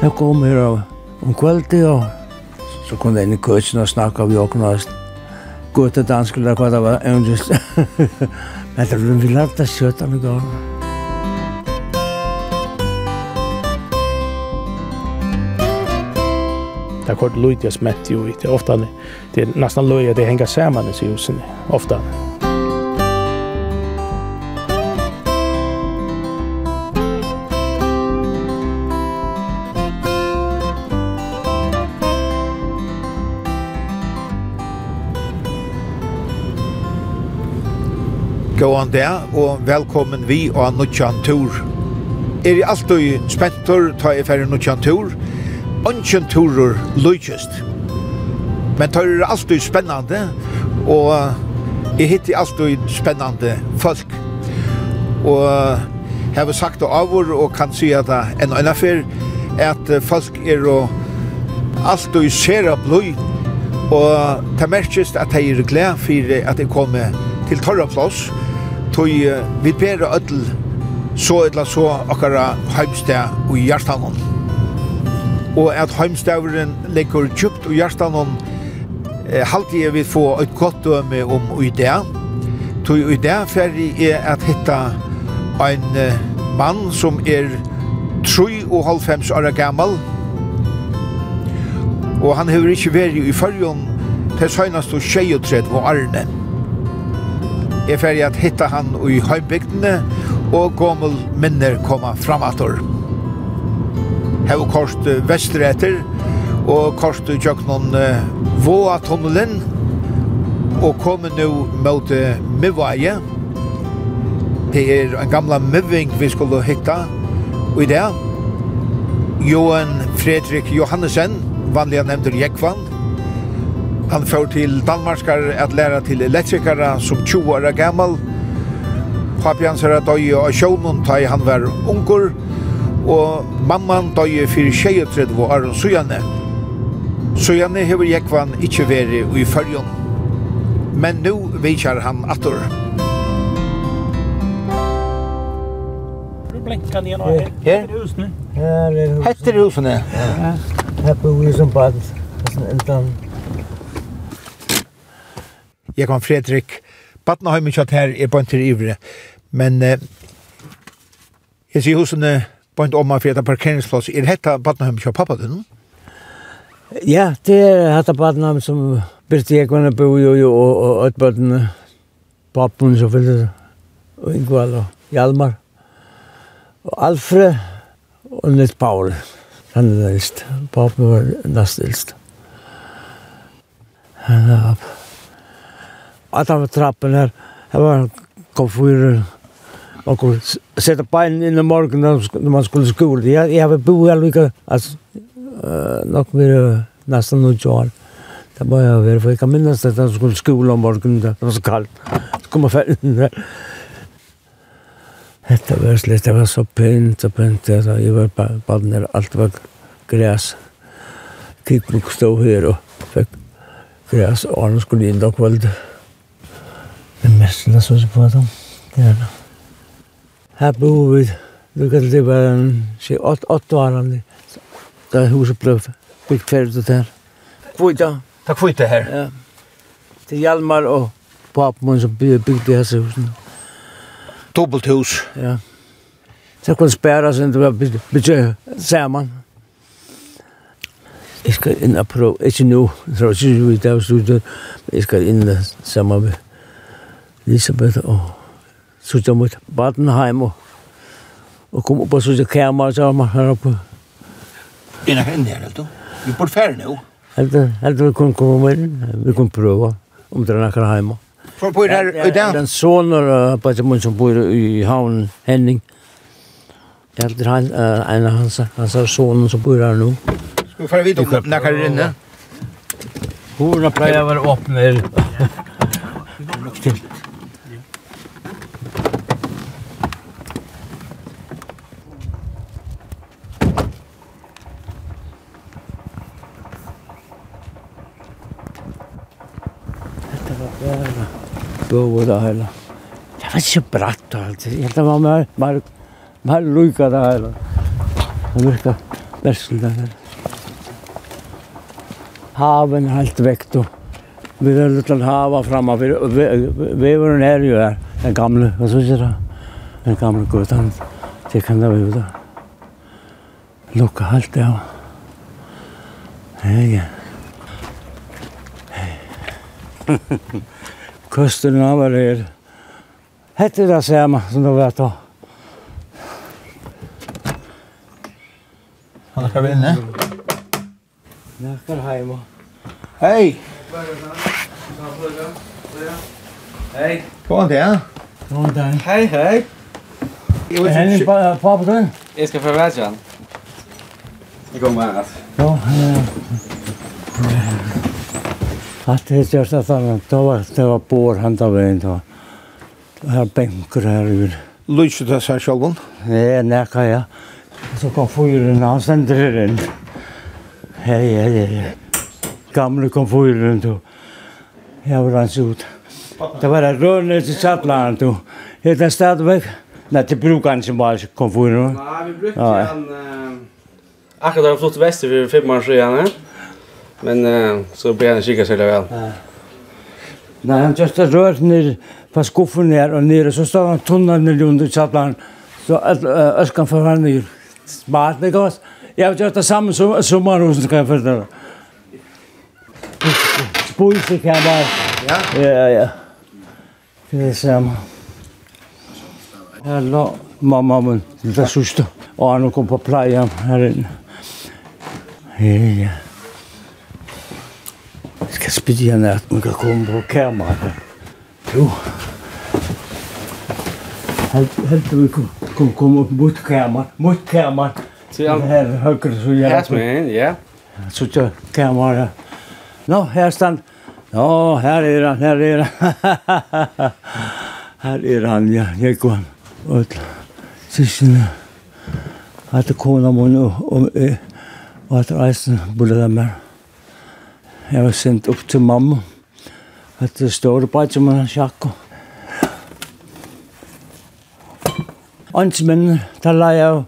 Da kom her og om kveldi og så kom det inn i køtsen og snakka vi åkna og til dansk eller hva det var, evnest. Men det var vi lagt det med gang. Det er kort lutjas jo i. det er ofta det er nästan löja det henger sammen i husen ofta. Gåan der, og velkommen vi og Nuttjan Tur. Er i alt og spentor, ta i færre Nuttjan Tur, Ønsken turer Lujkjøst. Men ta er alt og spennande, og jeg hittir alt og spennande folk. Og jeg har sagt det avur, og kan si at enn enn affer, at folk er og alt og ser av blod, og det merkes at jeg er glad for at jeg kommer til Torra Plås, tog vi ber ödel så etla så akkara heimsteg og hjertanon. Og at heimsteveren legger kjupt og hjertanon halte jeg vil få et godt døme om i det. Tog i det ferdig er at hitta en mann som er 3 og halvfems år gammal. Og han hever ikke vært i fyrjon til søgnast og 23 og arne er ferdig at hitta han i høybygdene, og gommel minner koma fram ator. Hev korst vestretter, og korst tjøknon uh, Våa-tunnelen, og kom nu mot Mivaje. Det er en gamla Miving vi skulle hitta, og i det, Johan Fredrik Johannesen, vanliga nevnter Jekvann, Han får til Danmarkar at læra til elektrikara som 20 år gammal. Papi hans er døy og sjånen da han var unger, og mamman døy fyrir 23 år og Sujane. Sujane hever Jekvan ikkje veri i fyrjon. Men nu vikar han attor. Blenkan igjen her. Her er husene. Her er husene. Her er husene. Her bor vi som bad. husene. Her er husene jeg kan Fredrik, Batna har ikke at her er bønt til ivre, men eh, jeg sier hosene bønt om meg for etter parkeringsplass, er dette Batnaheim ikke pappa din? Ja, det er dette Batnaheim som Birte Ekvann bo i jo og, og Ødbøttene, Pappen selvfølgelig, og Ingvald og Hjalmar, og Alfred og Nitt Paul. Han er den eldste. Pappen var nest eldste. Han er oppe att var trappen här. Det var en komfyr och sätta bein in i morgon när man skulle skola. Jag, jag har bo här lika, uh, nog mer nästan något år. Det var jag över för jag kan minnas att jag skulle skola om morgonen, det var så kallt. Så kom jag färdigt där. Det var slett, det var så pent och pent. Jag var på baden där, allt var gräs. Kikbok stod här och fick gräs och Arne skulle in då kvället stille så på dem. Det er det. Her bor vi, du kan det være en, si, åtte, åtte varande. Da huset ble bygd ferdig ut her. Kvita. for det her? Ja. Det Til Hjalmar og papen som bygde disse husene. Dobbelt hus? Ja. Så kunne spæra seg til var bygge sammen. Jeg skal inn og prøve, ikke nå, jeg tror ikke vi er der, jeg skal inn og sammen med Elisabeth og suttet mot Badenheim og, og kom upp og suttet kæmmer så man her oppe. Det er henne her, du. Vi bor ferdig nå. Helt helt vi kunne komme med. Vi kunne prøve om det er noen hjemme. For bor her i dag? Den soner på et munn som bor i havn Henning. Jeg helter han, en av hans, hans sonen som bor her nå. Skal vi få vite om noen her inne? Hora pleier å være åpne her. bøv og det hele. Det var ikke bratt og alt. Jeg det var mer, mer, mer lykke det hele. Det virket versen det hele. Haven helt vekt og Vi er litt til hava framme. Veveren er jo her, den gamle, hva så sier det? Den gamle gutten, det kan det være da. Lukka helt det av. Hei, hei. kusten av er her. Hette det samme som du vet da. Han er är vinne. Näkar hemma. Hei! Hej! Kom där. Kom där. Hej, hej! Jag vill bara på på den. Jag ska förvärdja. Jag kommer här. Ja, ja. Att det är så att han då var det var på han tar vägen då. Här bänkar här ur. Lutsar det sig själv? Nej, nej, kan jag. Så kom fyren han sänder in. Hej, hej, hej. Gamla kom fyren då. Jag var hans ut. Det var en rörelse till Sattland då. Helt en stadväg. Nej, det brukar han som bara kom fyren. Nej, vi brukar han... Akkurat har flott väster för fem år sedan. Men uh, så blir han kika seg vel. Ja. Nei, han just rørt ned på skuffen her og nere, så står han tunna ned under kjaplaren, så øskan for han ned. Smart, det går. Jeg har gjort det samme som sommerhusen, kan jeg fortelle. Spulse kan bare. Ja? Ja, ja. Det er det samme. Her lå mamma min, det er søster, og han kom på pleie her inne. Ja, ja. Jeg skal spille henne at man kan komme på kamera. Jo. Helt til vi kom, kom opp mot kamera, mot kamera. Så jeg har høyre så jeg... Her med ja. Så jeg kamera. Nå, her stand. Nå, her er han, her er han. her er han, ja, jeg går. Og siste, at det kom noen og at reisen bodde der med. Jeg var sendt opp til mamma. At det står bare som en sjakk. Ansmen, der la jeg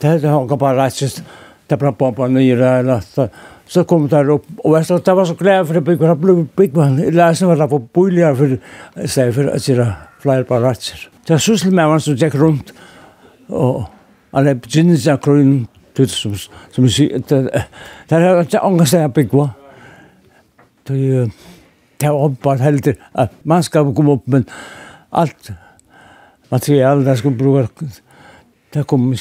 Det hadde han bare reist, det ble bomba nyere, eller så, så kom det opp, og jeg stod, det var så glad for det bygget, det ble bygget, jeg leste var det på boliger, for jeg stod for at det flere bare reiser. Det var syssel med han som gikk rundt, og han er begynnet av grunnen, som, som, som, Det som, som, som, som, som, som, som, det det var bara heldur at man skal koma upp men allt material där skulle bruka det kom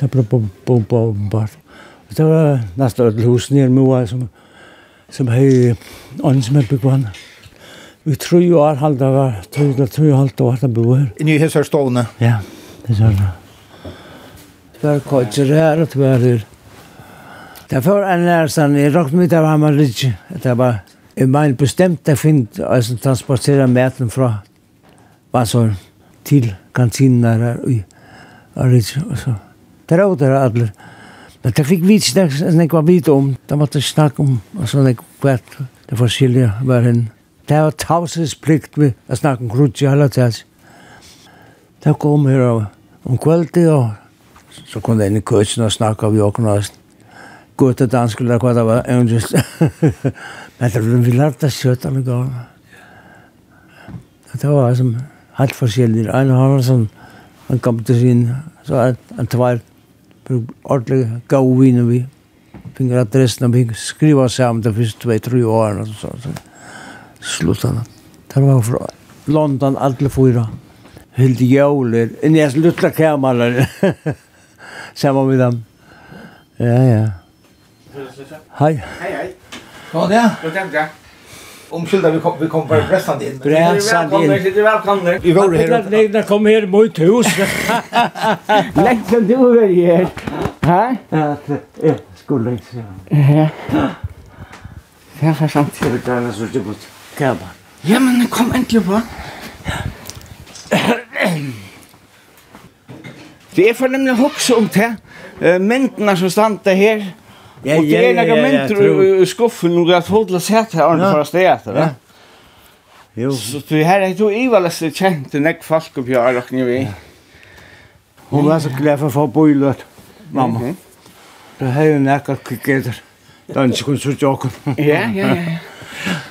det blev på på på bara det var nästan ett hus nere med som som hej som med begvan Vi tror ju att han där var tror jag tror jag halt då att han bor här. I stående? Ja, det är det. Tvär kotjer här och tvär här. Det var en lärsan i rockmitt av Hammarlidge. Det var Jeg mener bestemt jeg finner at jeg transporterer maten fra Vassor til kantinen her i Arits. Det er også alle. Men det fikk vi ikke snakke hva vidt om. Det måtte snakke om altså, hva det forskjellige var henne. Det var tavsesplikt vi å snakke om krutsi hele tiden. Det kom her om kvöldi og så kom det inn i køtsen og snakka vi åkna og gutta dansk eller vad det var. Men det var vi lärde oss kött alla gånger. Det var som helt forskjellig. En har en sånn, han kom til sin, så en tvær, ordentlig gav viner vi. Finger adressen, og vi skriva sammen de første tvei, tre årene, og så, så slutt han. Det var fra London, alle fyra. Helt jævlig, inni jeg sluttla kameran, sammen med dem. Ja, ja. Hei. Hei, hei. Hva det? Hva tenkte jeg? Omskylda, vi kom, vi kom bare bressand inn. Bressand inn. Sitter velkomne. Vi var her. Nei, det kom her mot hus. Lengt som du var her. Hæ? Ja, skulle ikke se. Ja. Ja, for sant. Det er så godt. Kjærbar. Ja, men kom endelig på. Det er for nemlig hokse om det. Myndene som standa her. Ja, ja, ja, ja, ja, ja, ja, skuffen och att hålla ja, ja, under förra stedet, ja, Jo. Så det här är ju ivalast känt en ek folk på jag och ni vi. Hon var så glad för få bojlöt. Mamma. Det här är en ekar kiketer. Dans kun så jag. Ja, ja, ja.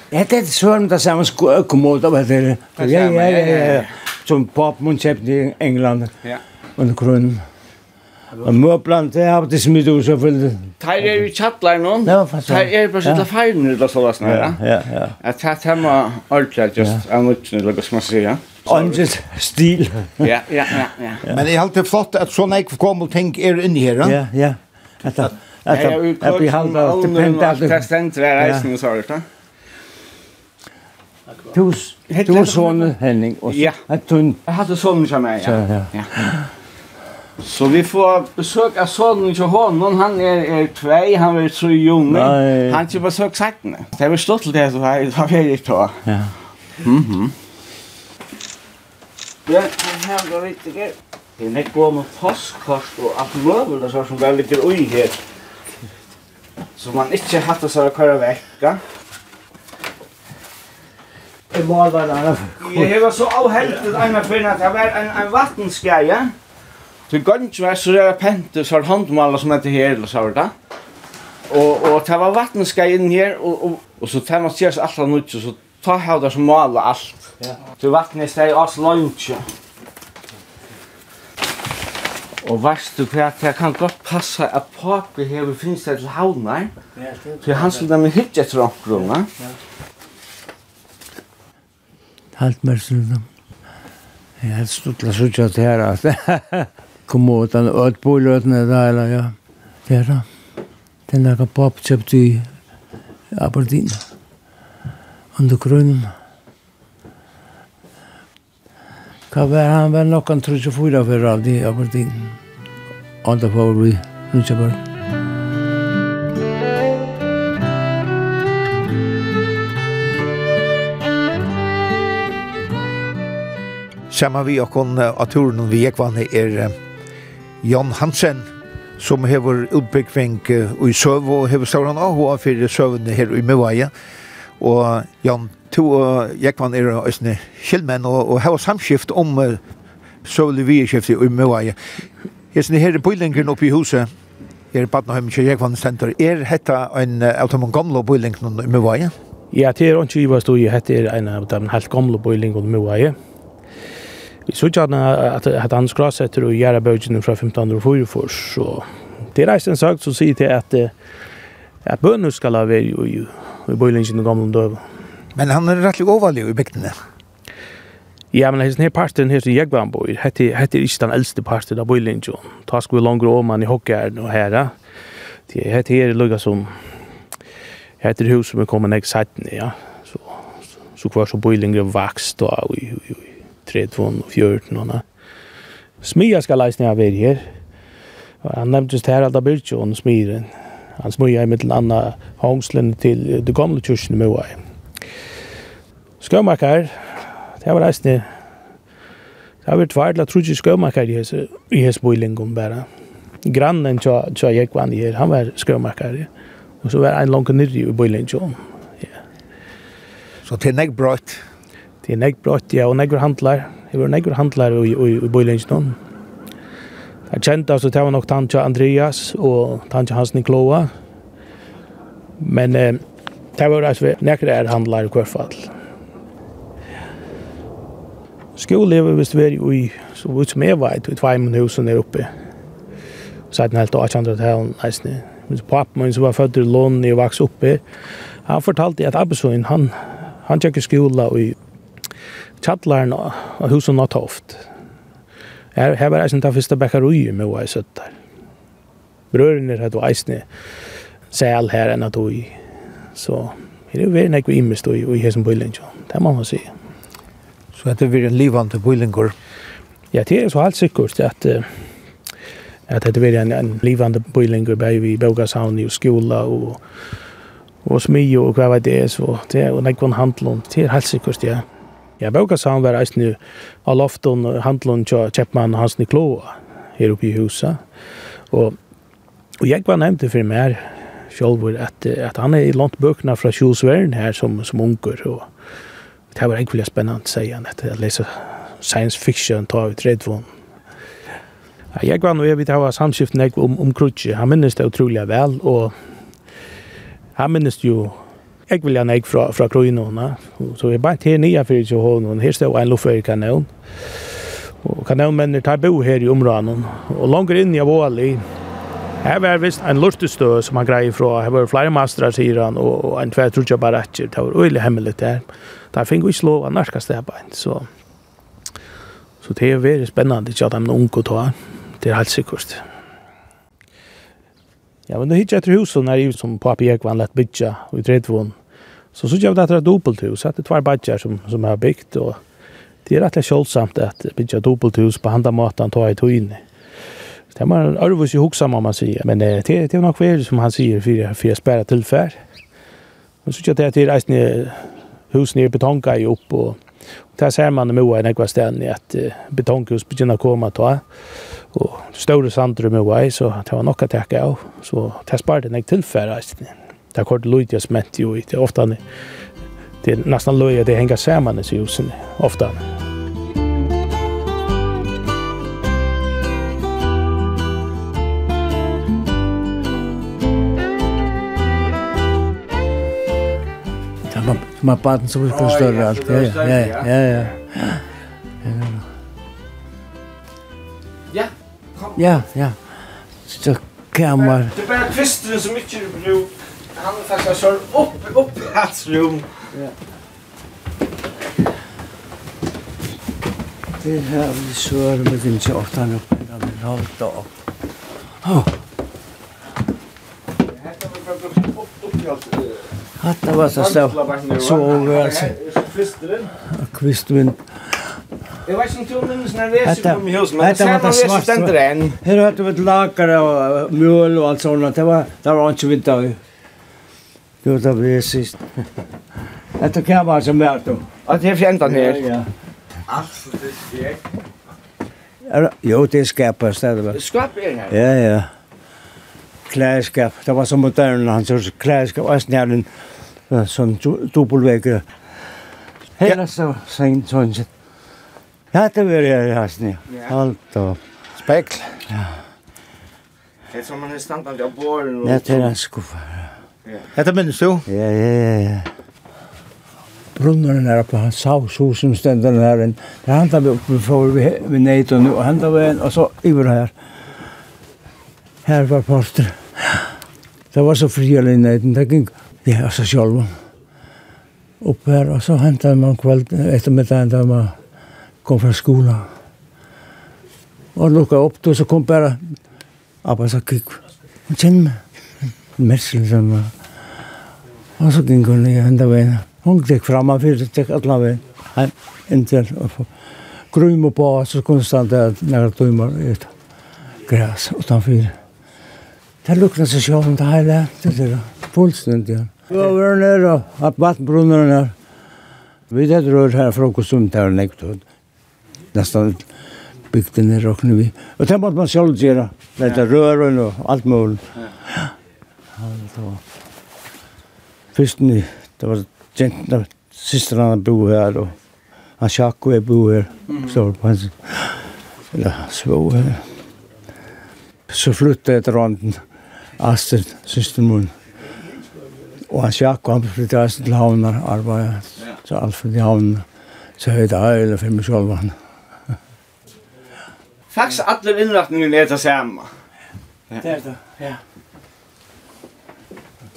Ja, det är så om det samma skulle komma av det. Ja, ja, ja, ja. Som popkoncept i England. Ja. Och kronan. Og møblan, det har det smitt ut selvfølgelig. Teir er jo kjattlar noen. Ja, faktisk. Teir er bare sittla feilen eller så last Ja, ja, ja. At det her må ordentlig just av nødvendig, eller hva skal man si, ja. Åndsens stil. Ja, ja, ja, ja. Men jeg alltid flott at sånn jeg kommer og tenk er inni her, ja? Ja, ja. At jeg blir halda og stipenda. Det er stendt hver eisen, så er det, Du, du er sånne, Henning, og så er tunn. Jeg hadde sånne som jeg, ja. Ja, ja. Så vi får besök av sonen till honom. Han är, är två, han är så ung. Han till besök sakna. Det är stort till det så här, det var väldigt bra. Ja. Mhm. Ja, här går vi till det. Det är näck går med postkort och allt möjligt så som väl lite oj här. Så man inte hatt så att köra vecka. Det var där. Jeg var så avhällt att ena för at det var en, en vattenskaja. Til gønnsvær så er pente, så er håndmaler som heter her, eller så var det. Og, og det var vattenskei inn her, og, og, og så tar man sier seg alt alle nødt, så ta her der som maler alt. Ja. Så vattnet er steg oss lønnsjø. Og veist du hva, det kan godt passa at papi hever finnes det til havnar, så han skulle nemlig hitje etter omkrona. Halt mer snudan. Jeg helst stutla sutja til her, at kommodan och ett bolåten är där eller ja. Det är det. Den där pop köpt i Aberdeen. Under grunden. Kan var han var nog kan trus och fyra för all det Aberdeen. Under får vi nu köper. Samma vi och kon av turen vi gick vann er Jan Hansen, som hever utbyggving i søv, og hever stauran ahua fyrir søvene her i Møvaja. Og Jan, to og Jekvann er òsne kjellmenn, og, og hever samskift om uh, søvlig vieskiftet i Møvaja. Hesne her er bøylingen oppe i huset, her i Badnaheim Jekvann Center. Er hetta en uh, av de gamle bøylingen i Møvaja? Ja, det er ikke i hva stod i, hette er en av de helt gamle bøylingene i Møvaja. Vi så ikke at, at han skrasetter og gjør bøkene fra 1504 for, så det er sagt så som det til at, at bønene skal ha ju i, i bøylingen og gamle døve. Men han er rettelig overlig i bygdene. Ja, men hesten her parten her som jeg var på, hette, hette er ikke den äldste parten av bøylingen. Ta vi langere om man i hokkeren och herre. Det hette her lukket som, hette hus som kommer kommet nek ja. Så, så, kvar så bøylingen vokst og, og, 3, 2 og 14 og noe. Smia skal leisne av er her. Han nevnte just her Alda Birkjo og smiren. Han smia i mittel anna hongslen til det gamle kyrkene med hva. Skøvmarkar, det var reisne. Det har vært tværlig at trutsi skøvmarkar i hese, i hese boilingum bare. Grannen tja, tja Jekvan her, han var skøvmarkar. Og så var ein langt nirri i boilingum. Ja. Så det er nek brøtt. Det er negg brott, ja, og negg handlar. Det var negg handlar i, i, i Bøylingsnån. Jeg kjente altså, det var nok Tantja Andreas og Tantja Hansen i Kloa. Men eh, det var altså nekker er handlar i hvert fall. Skole var vist veri i, så vidt som jeg vet, i tveimen husen der oppe. Så er den helt 1800-talen, nesten. Min pappa min som var født i Lån, jeg vokste oppe. Han fortalte at Abbesoin, han, han tjekker skola i tjallarna og husen har toft. Her, her var eisen ta første bekkarui med hva jeg søtt der. Brøren Brørene hadde eisne sæl her enn at ui. Så det er jo veldig nekve imest ui i hesen bøyling, det må man si. Så det er en livande bøylingur? Ja, det er så helt sikkert at at det er en, en livande bøylingur bei vi Bogashavn i skola og og smyg og hva vet det er, så det er jo nekvann handlån, det er helt sikkert, ja. Ja, Bøkasavn var eisne av loften handlun, handelen Kjeppmann Hans Nikloa her oppe i huset. Og, og jeg var nevnt for meg sjølver at, at han er i lånt bøkene fra Kjolsveren her som, som unger. Og det var egentlig spennende, sier han, at jeg leser science fiction, tar ut redd for Ja, jeg var nå, jeg vet, jeg samskiften jeg om, om Krutje. Han minnes det utrolig vel, og han minnes jo jeg vil ha nek fra, fra Kroinåna. Så jeg bare til nye for ikke hånden. Her står en luftfører kanon. Og kanonmennene tar bo her i områden. Og langer inn i Våli, Her var visst en lortestø som han greier fra. Her var flere master, sier han, og, en tvær trutja barakker. Det var øyelig hemmelig der. Der fikk vi ikke lov av narkastebein, så... Så det er veldig spennende, ikke at de er unge å ta. Det er helt sikkert. Ja, men det hittar etter husen er jo som papi Ekvan lett bytja og i tredvån Så så gjør vi at det er dobbelthus, at det er tvær badger som, som er bygd, og det er rettelig kjølsomt at bygge dobbelthus på handa måten tar i tøyne. Det er man ærvis i hoksa, om man sier, men det, det er nok vær som han sier, for, for jeg spærer tilfær. Og så gjør det at det er reisende hus nere betonka i opp, og, og der ser man i Moa i nekva stedene at uh, betonkhus begynner å komme ta, og større sandrum i Moa, så det var nok å tekke av, så det sparte nek tilfær reisende. Det er kort løyt jeg smett jo i det ofte. Det er nesten løy det henger sammen i husen ofte. Som har baden så blir det større alt. Ja, ja, ja. ja, ja. Ja, kom. Ja, ja. Så kammer. Det er bare kvistene som ikke er brukt han faktiskt kör upp, upp i hans rum. Ja. Det här vi sör med din tjortan upp i den här dag. Åh. Hatta var så stav. Så over altså. Kvistvind. Jeg vet ikke om den nervøse kom i hus, men sen var det svart stendt renn. Her hørte vi et lager og mjøl og alt sånt. Det var, det var ikke vidt av. Jo, det var jeg sist. Dette kan være som er du. Og det er fjentan her. Ja, ja. Alt er det skjer. Jo, det er skaper stedet. Det skaper her? Ja, ja. Klærskap. Det var så moderne, han sier klærskap. Og jeg en sånn dobbelvegge. Hele så sen sånn sett. Ja, det var jeg her ja. Alt og... Spekl. Ja. Det er som man er standard av båren. Ja, det er en skuffa, Ja. Hetta minnes du? Ja, ja, ja. Brunnaren er på hans sa så som stendet her. Det handla vi oppe for vi, vi neit og nu, og handla vi en, og så iver her. Her var parter. Det var så fri eller neiten, det gikk, ja, er så sjálf. Oppe her, og så hentet man kveld, ettermiddagen da man kom fra skolan. Og lukka opp, og så kom bare, Abba, så kikk, hun kjenner meg messen som var. Og så gikk hun i enda veien. Hun gikk fram og fyrt, gikk alle veien. Heim, inntil. Grym og på, så kunne konstant er det nære tøymer ut. Græs, utanfyr. Det lukna seg sjål om det hele. det er fullstendig. Vi var nere og at vattenbrunner nere. Vi det rör här frukost om där näkt och nästan byggt den där rocken vi. Och det måste man själv göra. Det där rören och allt möjligt. Allt var først ni, det var gentna systrarna bo här och han Chaco är bo här. Så på hans, eller så här. Så flyttade jag till Randen, Astrid, systermun. Och han Chaco, han flyttade Astrid till Havnar, arbetade så Alfred i Havnar. Så hette jag, eller för mig själv. Faktisk alle inrättningen er det samme. Det er det, ja.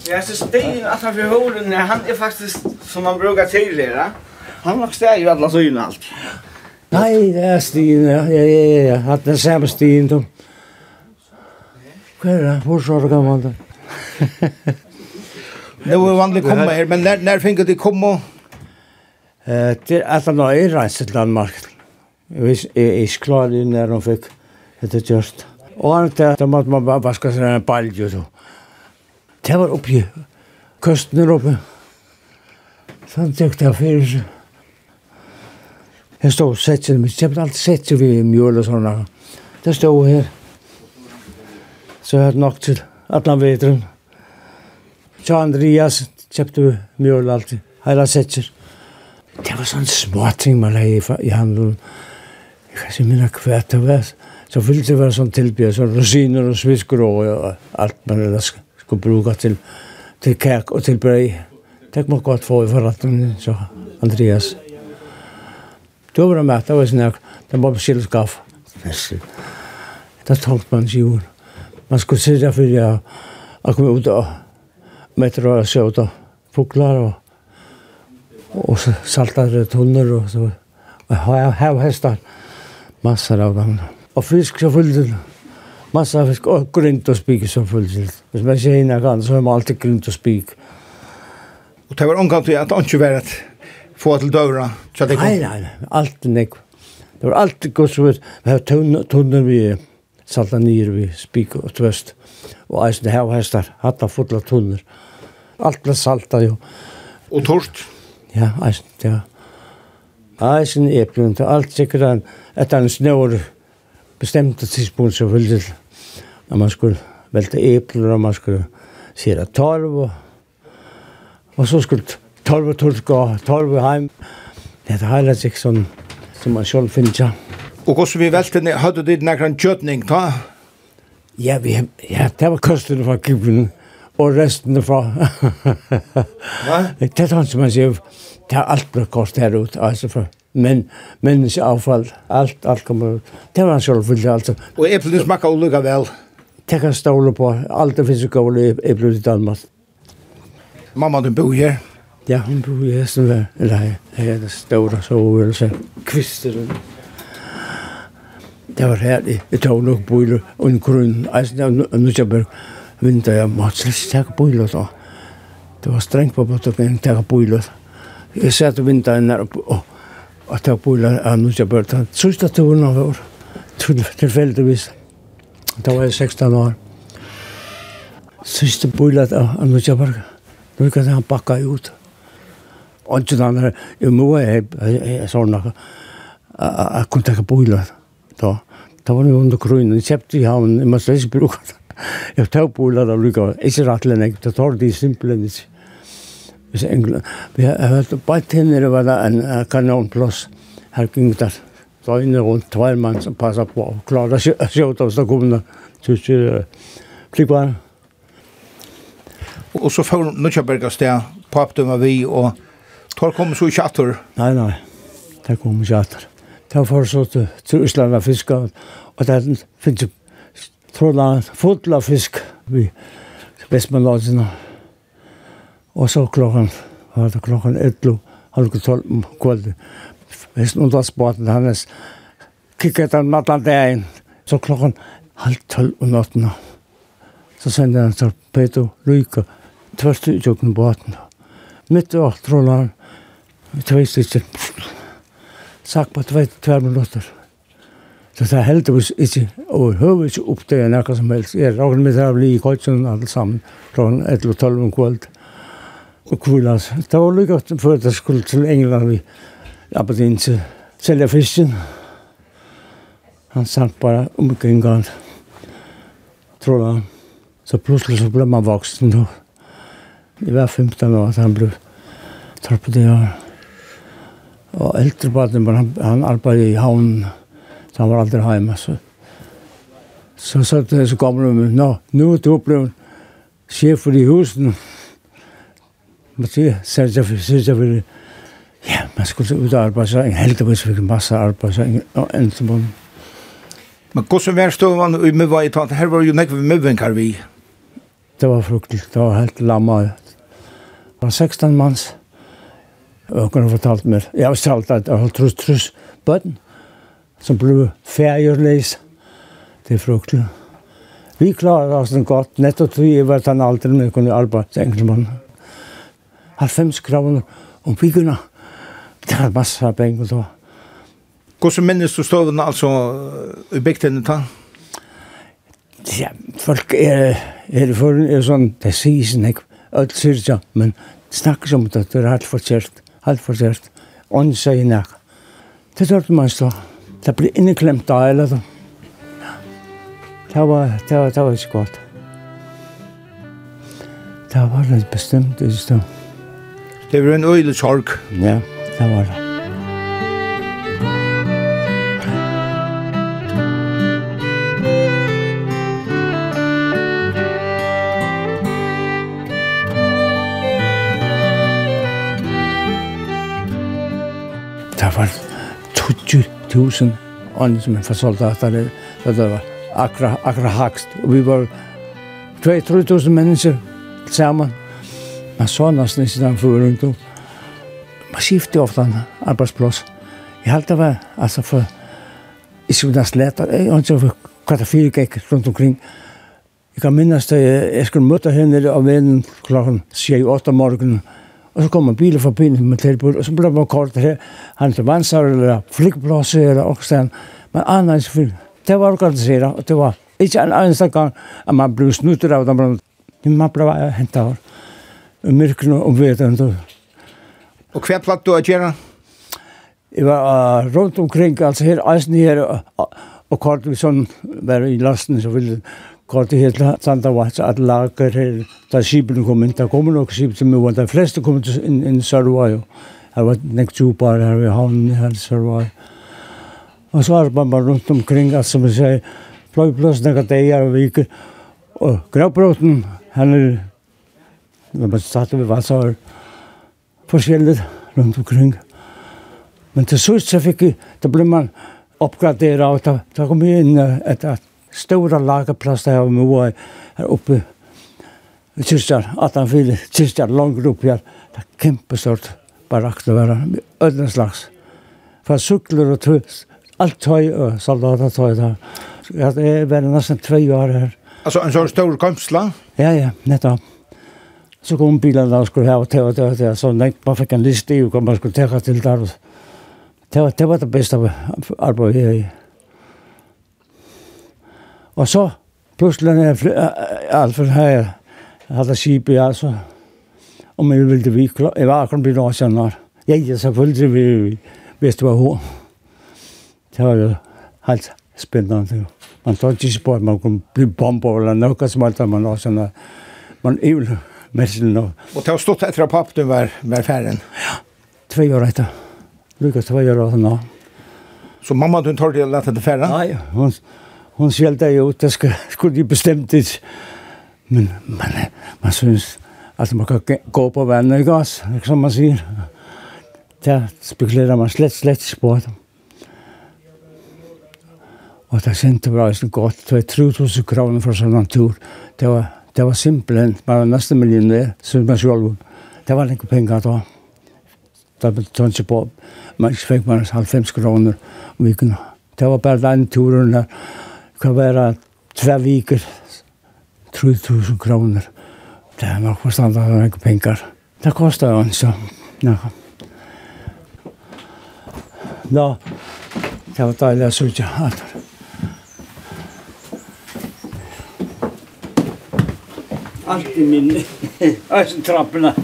Ja, så stegen att han förhåller när han är faktiskt som man brukar tidigare. Han har stäg ju alla syna allt. Nej, det är stegen, ja, ja, ja, ja. Han är samma stegen då. Vad är det? Hvor så gammal det? var är vanligt komma här, men när, när fick du komma? Eh, det är att han har rejst till Danmark. Jag är klar när de fick det just. Och han det, då måste man bara vaska sig en balj så. Det var oppi køsten her oppe. han tøkte jeg fyrir seg. Jeg stod og sett seg, men jeg ble alltid sett seg ved mjøl og sånne. Det stod her. Så jeg hadde nok til at han vet den. Så Andreas kjøpte mjøl alltid. Heila sett seg. Det var sånn småting man hei i handelen. Jeg kan ikke minne hva det var. Så ville det være sånn tilbjør, sånn rosiner og svisker og alt man elsker skulle bruka til til kärk og til brei. Det måste gott få i förrätten, så Andreas. Då var med, det var sån här, det var på kylskaff. Det tolk man sig ur. Man skulle sitta for jag, jag kom ut och mättra och sjöta fåglar och och saltade tunnor och så. Och jag har hästar, massor av dem. Och fisk så fyllde det massa fisk och grint och spik så fullt. Men man ser innan kan så har man alltid grint och spik. Och det var omkant att inte vara att få till dörra. Nej, nej, nej. Allt nek. Det var alltid gott så vi har tunnor vi salta nyer vi spik och tvöst. Och eisen här och hästar. Hatta fulla tunnor. Allt blev salta jo. Och torst? Ja, eisen, ja. Eisen, eplen, allt sikkert. Etter en snår bestemte tidspunkt så fullsilt att man skulle velte epler, og man skulle sere torv og, og så skulle torv og torv gå, torv heim. Det er hela sig sånn som man selv finner seg. Og hvordan vi velte, ni, hade du någon kjøtning, ta? Ja, vi, ja, det var kosten från kuken och resten från... det er sånn som man sier, det er alt bra kost her ut, altså för men människa avfall allt allt kommer det var själv alltså och äpplen smakar olika väl Det kan ståle på. Alt det finnes ikke over i blod i Danmark. Mamma, du bor her? Ja, hun bor i Hestenvær. Eller her, her er det store soveværelse. Kvisteren. Det var her, Jeg tog nok bøyler og en grøn. Altså, jeg nu skal bare vinter. Jeg måtte slet ikke tage bøyler da. Det var strengt på bøtteren, tage bøyler. Jeg satte vinteren her og, og tage bøyler, Og nu skal bare tage. Sørste turen av år. Tilfeldigvis. Da var jeg 16 år. Siste bøylet av Nudjabarga. Nå kan han bakka ut. Og ikke den her, jeg må jeg sånn noe. jeg kunne ikke bøylet da. Da var det under krøyne, jeg kjøpte i havn, jeg måtte ikke bruke det. Jeg tar bøylet av lykka, ikke rattelig nek, det tar de simpelthen ikke. Hvis England, vi har vært bare tenner nere var det en kanonplass, her gikk det. Så inne rundt tvær mann som passer på og klarer å skjøte oss da det tyske flygbaren. Og så får Nutsjaberg av sted, papdømmer vi, og tar kommer så i atter? Nei, nei, det kommer ikke atter. Det var så til Øsland av fisk, og det finnes jo trådla trådene av fisk vi Vestmannlodsen. Og så klokken, var det klokken 11, halv 12 om kvelden, hvis noen tar sporten hans, kikket han matten dagen, så klokken halv tolv om natten. Så sendte han til Peter Lyke, tvørst i tjokken båten. Mitt og åkt ruller han, tvei stykker, sak på tvei, tvei minutter. Så det er heldigvis ikke, og høver ikke oppdaget noe som helst. Jeg rager med det å bli i køtjen alle sammen, klokken 11 og 12 om kveld. Og kveld, altså. Det var lykke før det skulle til England, vi Aberdeen til selja fisken. Han satt bare omkring han. Tror han. Så plutselig så ble man voksen. Då. Det var 15 år at han ble torpedert. Og eldre baden, men han, han arbeidet i havnen. Så han var aldri hjemme. Så, så sa det så gamle med, nå, nå er du ble sjef for de husene. Man sier, sier jeg for det. Ja, man skulle ut og arbeide seg, en heldigvis fikk en masse arbeid seg, og endte på den. Men hvordan var stående i Møva i tatt? Her var jo nekve Møvenkar vi. Det var fruktelig, det var helt lamma. Det var 16 manns. Og hun har fortalt meg, jeg har stralt at jeg har trus, trus bøtten, som ble fergjørleis, Det er fruktelig. Vi klarer oss den godt, nettopp vi var den alderen vi kunne arbeide, tenkte man. Halvfems kroner om byggene. Det var masse av pengar då. Hvordan minnes du støvende, altså, i bygtene ta? Ja, folk er, er for, er sånn, det sier sin ikke, alt sier ja, men snakker som det, det er helt forkjert, helt forkjert, ånd sier nek. Det tørte man stå, det blir inneklemt da, eller da. Det var, det var, det var ikke godt. Det var det bestemt, det stod. Det var en øyelig sorg. Ja. Yeah. Det var det. Det var 20.000 ånd som for soldater. Det var akkurat, akkurat hakst. Og vi var 2-3.000 mennesker sammen. Man så nesten ikke den for rundt man skifter ofte en arbetsplats. Jag hade det var, jeg skulle nesten lete, jeg har ikke hva det fyra gikk rundt omkring. Jeg kan minnes det, jeg skulle møte henne av en klokken 7-8 morgenen. Og så kom en bil förbi med tilbud, og så ble man kort her, Han til Vansar eller flygplatser eller Oxen. Men annars för det var organiserat och det var ikke en eneste gang at man ble snutter av dem. Man ble hentet av mörkren og vetande. Og hva platt du å gjøre? Jeg var uh, rundt omkring, altså her, eisen her, og, og kort vi sånn, var i lasten, så ville kort det helt sant av at at lager her, da skipene kom inn, da kommer nok skip til mye, de fleste kom til inn, inn Sørva, og Her var nekt super her ved havnen her i Sørva. Og så var man bare rundt omkring, altså som jeg sier, pløy pløs nekka deier og viker, og gravbroten, han er, når man satt ved Vassar, forskjellig rundt omkring. Men til sist så fikk jeg, da ble man oppgraderet, og da, da kom jeg inn et, et store lagerplass der jeg var med her oppe i Tyskland, 1804, Tyskland, langt opp her. Det er kjempestort barakt å være, med ødne slags. Fra sykler og tøys, alt tøy og soldater tøy der. Jeg var nesten tre år her. Altså en sånn stor komstla? Ja, ja, nettopp så kom bilarna och skulle ha och ta och ta och ta. Så när man fick en lista och man skulle ta till där. Det var, det var det bästa arbetet jag gjorde. Och så plutselig när Alfred här hade skipet alltså. om man ville vi klara. Jag var kan bli några senare. Ja, jag så följde vi visste var hur. Det var ju helt spännande. Man trodde inte på att man kunde bli bomber eller något som helst. Man, man, man, man, man, man, man, Mersen. Og, og til å stått etter at pappen var, var ferden? Ja, tve år etter. Lukas tve år etter nå. Så mamma, du tar til å lette til ferden? Nei, hun, hun skjelte jo ut, det skulle de bestemt ut. Men man, man synes at man kan gå på vannet i gass, ikke som man sier. Det spekulerer man slett, slett på. Det. Og det kjente bra, det er godt, det var 3000 kroner for sånn tur. Det var Det var simpelthen bare nesten millionær, synes man selv. Det var ikke penger da. Da ble det ikke på. Man fikk man 50 kroner om viken. Det var bare den turen der. Det kan være tre viker, 3000 kroner. Det er nok forstand at det er ikke penger. Det kostet jo ikke. Ja. Da, det var deilig å sitte. allt i min ösentrapporna.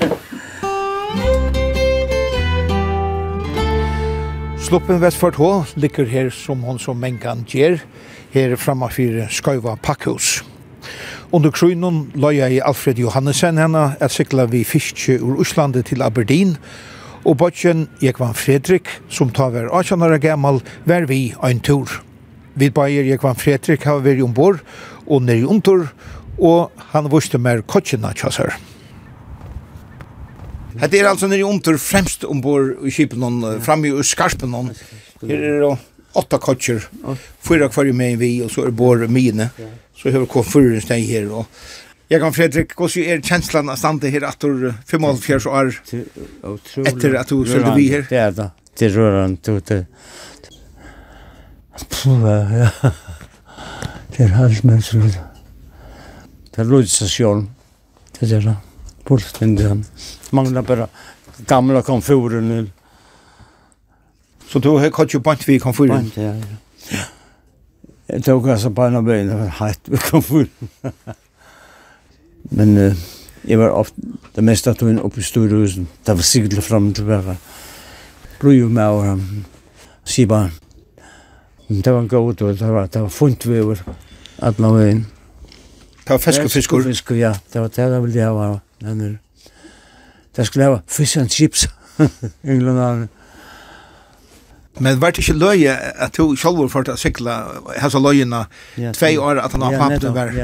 Sluppen Vestfart H ligger her som hon som mengan gjer, her framme for Skøyva Pakkhus. Under krunnen løya jeg Alfred Johannesen henne at sikla vi fiskje ur Øslandet til Aberdeen, og bøtjen Jekvan Fredrik, som tar hver 18 år gammal, var vi en tur. Vi bøyer Jekvan Fredrik har vært ombord, og nere omtur, og han vuste mer kotsina tjassar. Det er altså nere omtur fremst ombord i kipen framme i skarpen. Her er det åtta kotsjer, fyra kvar med vi, og så er bor mine. Så har vi kvar fyrir steg her, og Jeg kan Fredrik, hvordan er kjenslan av stande her at du 45 år etter at du sølte vi her? Det er det. det er rørende, det er... Puh, ja, det er halsmennsrød. Det er lodstasjon. Det er det. Fullstendig. Mangler bare gamla konforen. Så du har kalt bant vi konforen? Bant, ja, ja. Jeg tok altså på en av bøyene for hatt vi konforen. Men uh, jeg var ofte, det meste av togene oppe i Storhusen. Det var sikkert frem og tilbake. Brøy med over ham. Sier bare, det var en god, det var, det var funnet vi over alle veien. Det var fisk og fiskur. Fisk ja, det var det jeg ville ha. Men det skulle ha fish and chips. England Men var det ikke løye at du selv var for å sykla hans og løyene tve år at han har hatt og var,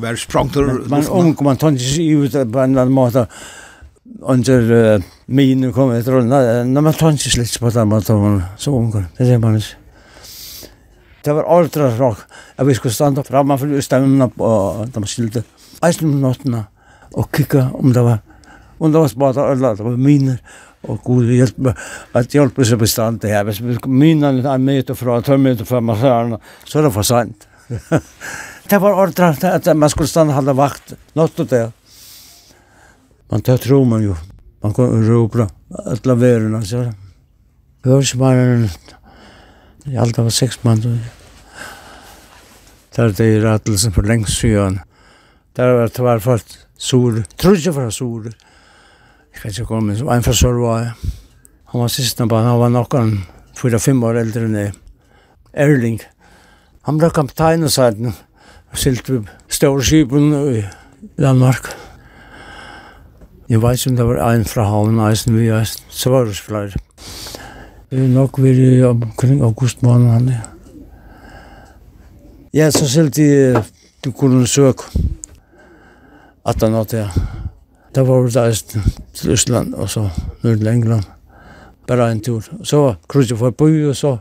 var sprangt ur luften? Man ung, man tar ikke ut på en eller annen måte under uh, minen kom etter rullene. Nei, man tar ikke slitt på den måten man så ung. Det er det man ikke. Det var aldra råk at vi skulle standa framme for stemmene på de skilte. Eisen om nåttene og kikka om det var om det var spata eller det var miner og god hjelp meg at hjelpe seg bestand det her. Hvis minene er en meter fra, tøy meter fra massøren, så er det for sent. det var ordre at man skulle stande og holde vakt Nått og det. Man tar tro man jo. Man kan ropa alla verorna så. Hörs man Jeg alt var seks mann. Der det er rattelsen for lengst siden. Der var det var folk sur, Tror ikke for sur. Jeg kan ikke komme om, en for sur var jeg. Han var siste på, han var noen 4-5 år eldre enn jeg. Erling. Han ble kaptein og sa sæten. Silt vi større skipen i Danmark. Jeg vet ikke om det var en fra havn, eisen vi eisen. Så var det flere nok ved omkring august måned. Ja, så selv de, de kunne søke at han hadde ja. Da var vi der til Østland og så Nordland England. Bare en tur. Så krydde jeg for by og så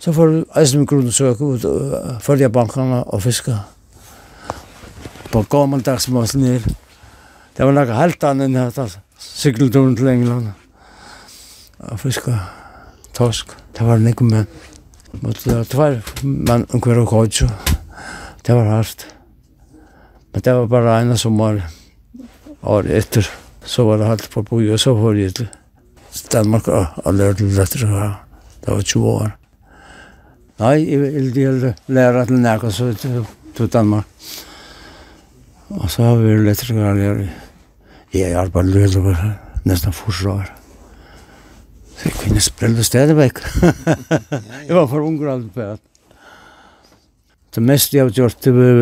så får jeg eisen med grunnen søke ut og følge bankene og fiske. På gammeldags måte ned. Det var noe helt annet enn at jeg sykkelturen til England og fiske torsk. Det var nekko menn. det var men omkvar og kodjo. Det var hardt. Men det var bare ena som var år etter. Så var det halt på boi, og så var det til Danmark og lærte til dette. Det var 20 år. Nei, jeg ville lære til nærkast så til Danmark. Og så har vi lettere å lære. Jeg har bare lødre nesten 40 år. Så Jeg kunne sprelle stedet vekk. jeg var for unger alt på alt. Det meste jeg har gjort det var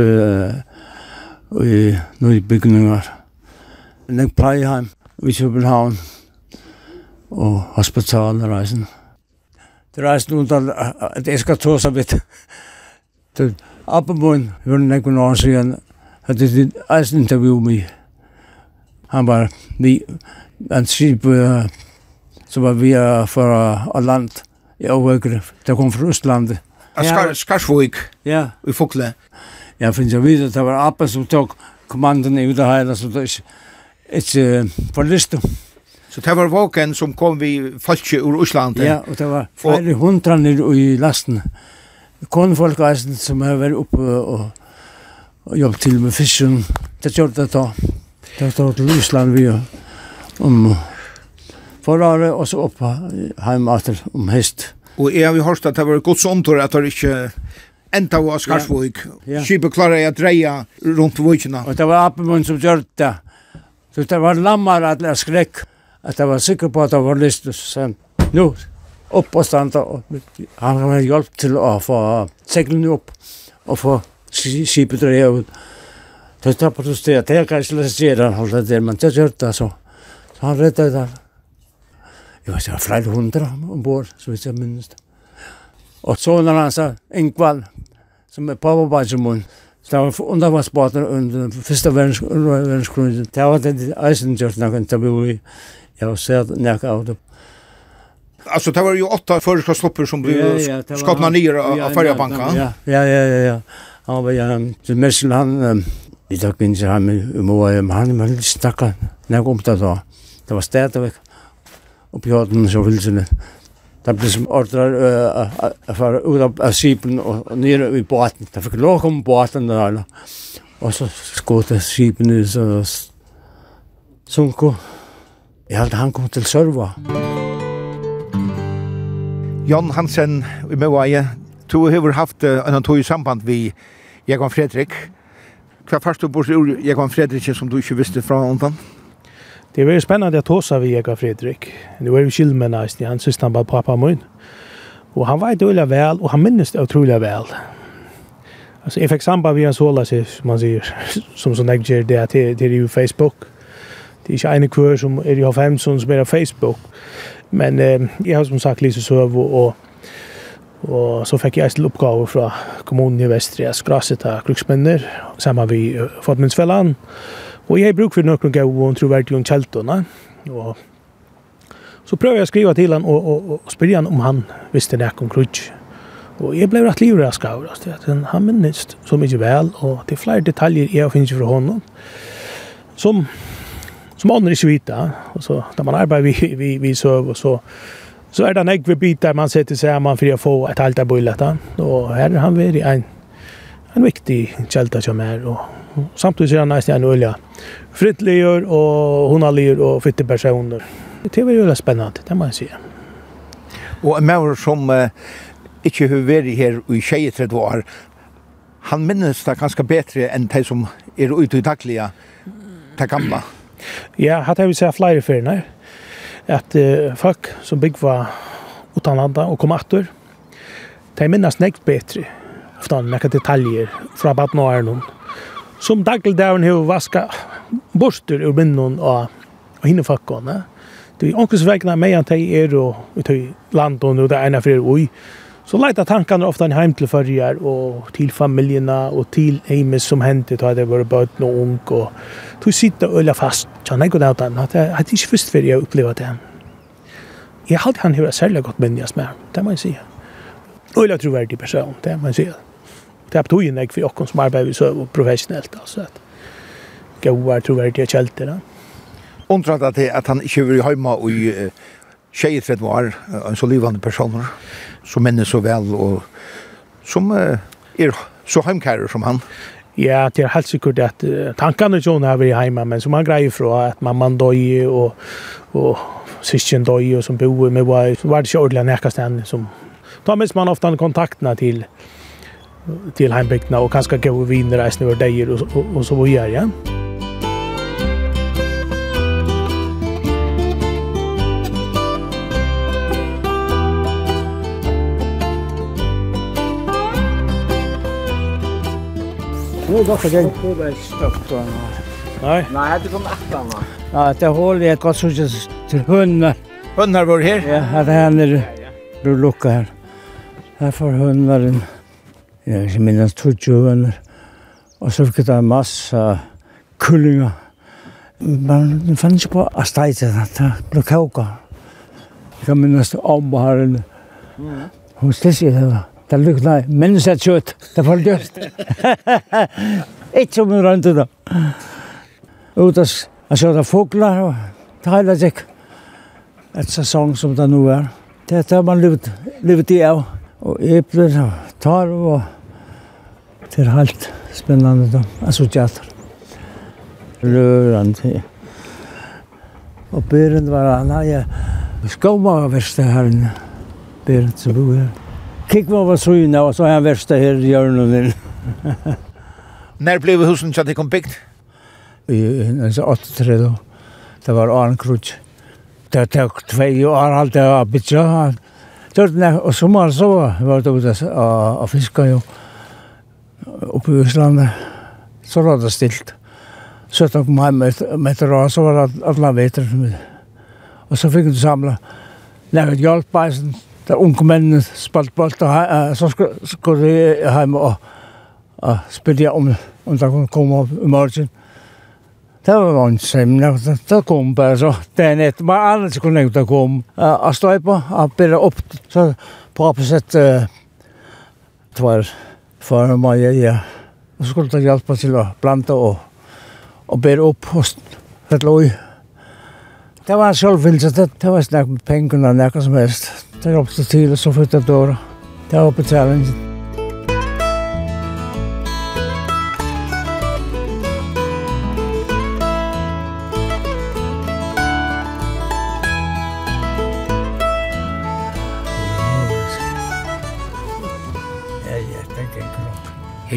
uh, i noen bygninger. Jeg pleier hjem i København og hospitalen og reisen. Det reisen undan at jeg skal ta seg vidt. Det Appelboen, hvor var ikke noen siden, hadde et eisen intervju med. Han var, vi, han skrev så var vi fra uh, land i Åhøgre, det kom fra Østlandet. Ja, Skarsvøk, ja. i Fokle. Ja, finnes jeg videre, det var Abba som tok kommanden i ut av hele, så det er ikke for lyst. Så det var våken som kom vi falske ur Østlandet? Ja, og det var flere hundra nere i lasten. Konfolk som har vært oppe og, og jobbet til med fisken, det gjorde det da. Det var til Østland vi om forrare, og så opp heim etter om hest. Og jeg har jo hørt at det var godt sånt, at det ikke enda var Skarsvåg. Ja. Skipet klarer jeg å dreie rundt vøkene. Og det var Appemund som gjør det. Så det var lammar at det skrekk. At jeg var sikker på at det var lyst. Så nu, opp og standa. Og han har hjelp til å få seglene opp og få skipet dreie ut. Så det var på det stedet. Det er kanskje løsere han holdt det men det gjør det så. Så han redde det det var så flere hundra ombord, så vidt jeg minnes det. Og han sa, Ingvald, som er pappabansjemunn, Det var undervannsbåten under den første verdenskronen. Det var det eisen gjort noen tabu i. Jeg har sett nekka av det. Alltså det var ju åtta förskottsloppor som blev skottna nyer skapna av färjabankan. Ja, ja, ja, ja. Han var ju en mässel han i dag minns han med Moa, men han var lite snacka när jag kom det då. Det var städat oppi hodden som vilsene. Det ble som ordrar å fara ut av skipen og nere i båten. Det fikk lov å komme båten der. Og så skåte skipen ut så sunko. Jeg held han kom til Sørva. Jan Hansen i Møvaje, du har haft en tog i samband vi Jekon Fredrik. Hva først du bor ur Jekon Fredrik som du ikke visste fra andan? Det var spännande att tåsa vi jag Fredrik. Det var ju med næsten, Han synes han bara pappa min. Och han var utrolig vel, och han minns det otroligt väl. Alltså jeg fikk samband via såla som man säger som sånn jeg gjør det till till jo Facebook. Det är ikke en kurs som er i Hofhemsson som är Facebook. Men eh, jag har som sagt Lise Söv och, och Og så fikk jeg til oppgave fra kommunen i Vestri, jeg skraset av kruksmenner, sammen med Fodmundsfellan. Og Og jeg bruk for noen gav og troverdig om kjeltene. Og så prøver jeg å skrive til han og, og, og spørre han om han visste det om krutsk. Og jeg ble rett livraska av det. Han minnes så mye vel, og det er flere detaljer jeg finner fra honom. Som, som andre ikke vet Og så, da man arbeider vi, vi, vi søv, og så, så er det en ekve bit der man setter seg man for å få et halvt av bullet. Og her er han veldig en, en viktig kjelta som er, og samtidig er han nästan en olja. Frittligur og honaligur och fytte personer. Det var ju spennende, det må jeg si. Och en människa som uh, ikke har vært her i 23 år, han minns det ganske bättre än de som är ute i daglige til gamla. Ja, här har vi sett flera färger. Att uh, folk som bygg utan utanlanda och kom åter, de minns näkt bättre. Ofta några detaljer från badnåren som dagligdagen har vaska borster ur minnen og, og hinnefakkene. Det er ångkens vegna med at jeg er og ut i landet og det ene for er. Så leita tankene ofta en heim til fyrjar og til familjena og til heimes som hendte da det var bøten og ung og du sitta og fast. Tja, nei god ut den, at jeg hadde ikke fyrst fyrir jeg oppleva det. Jeg hadde han hver særlig godt minnjas med, det må jeg sige. Øla troverdig person, det må jeg. Och det betyder nek för oss som arbetar så professionellt alltså att goda trovärdiga källor. Undrar att att han inte vill hemma och i tjejer för var en så livande personer som männer så väl och som är så hemkär som han. Ja, det är helt säkert att tankarna John har varit hemma men som han grejer från att mamman dog och och syskjen dog och som bor med var var det så ordentligt nästa som tar minst man ofta kontakterna till till heimbygdene och kanske gå och vinna resten över dagar og, och, och så vidare. Ja? Nu går det igen. Det är stoppt då. Nej. Nej, det kommer att. Ja, det håller jag godt så till hundar. Hundar var här? Ja, här är han. Bror Luca här. Här får hundaren jeg ikke minnes 20 høner. Og så fikk jeg masse kullinger. Men jeg fann ikke på at stedet, det Det ble kauka. Jeg kan minnes til ombeharen. Hun stedde det var. Det lukna menneskert kjøtt. Det var døst. Ikke som hun rønte da. Ut av sjøtta foglar og tala seg. Et sesong som det nå er. Det er det man livet i av. Og epler og tarv og Det er helt spennende da. Jeg så assosiater. Rørende. Og Berend var han, nei, jeg skamma av verste her inne. Berend som bor her. Kikk var var søgna, og så er han verste her i hjørnet min. Når ble husen kjatt ikon bygd? I 1983 da. Det var Arne Krutsch. Det tok tvei år alt det var bygd. Og sommeren så var det ute og fiska jo. Ja oppe i Østlandet, så var det stilt. Så 17 kom med etter av, så var det alle veter. Og så fikk du samla nærmest hjelp på eisen, der unge mennene spalt bolt, og så skulle jeg hjem og, og spille om, om det kunne komme opp i morgen. Det var vanskelig, det kom bare så. Dagen etter, bare alle som kunne ikke komme. Jeg stod på, jeg ble opp, så på oppsett, uh, var for meg, ja. Og så skulle det hjelpe til å blanda og, og bære opp hos et løy. Det var en selvfyllelse, det, det var snakk med pengene, nekka som helst. Det hjelpte til, og så flyttet døra. Det var betalingen.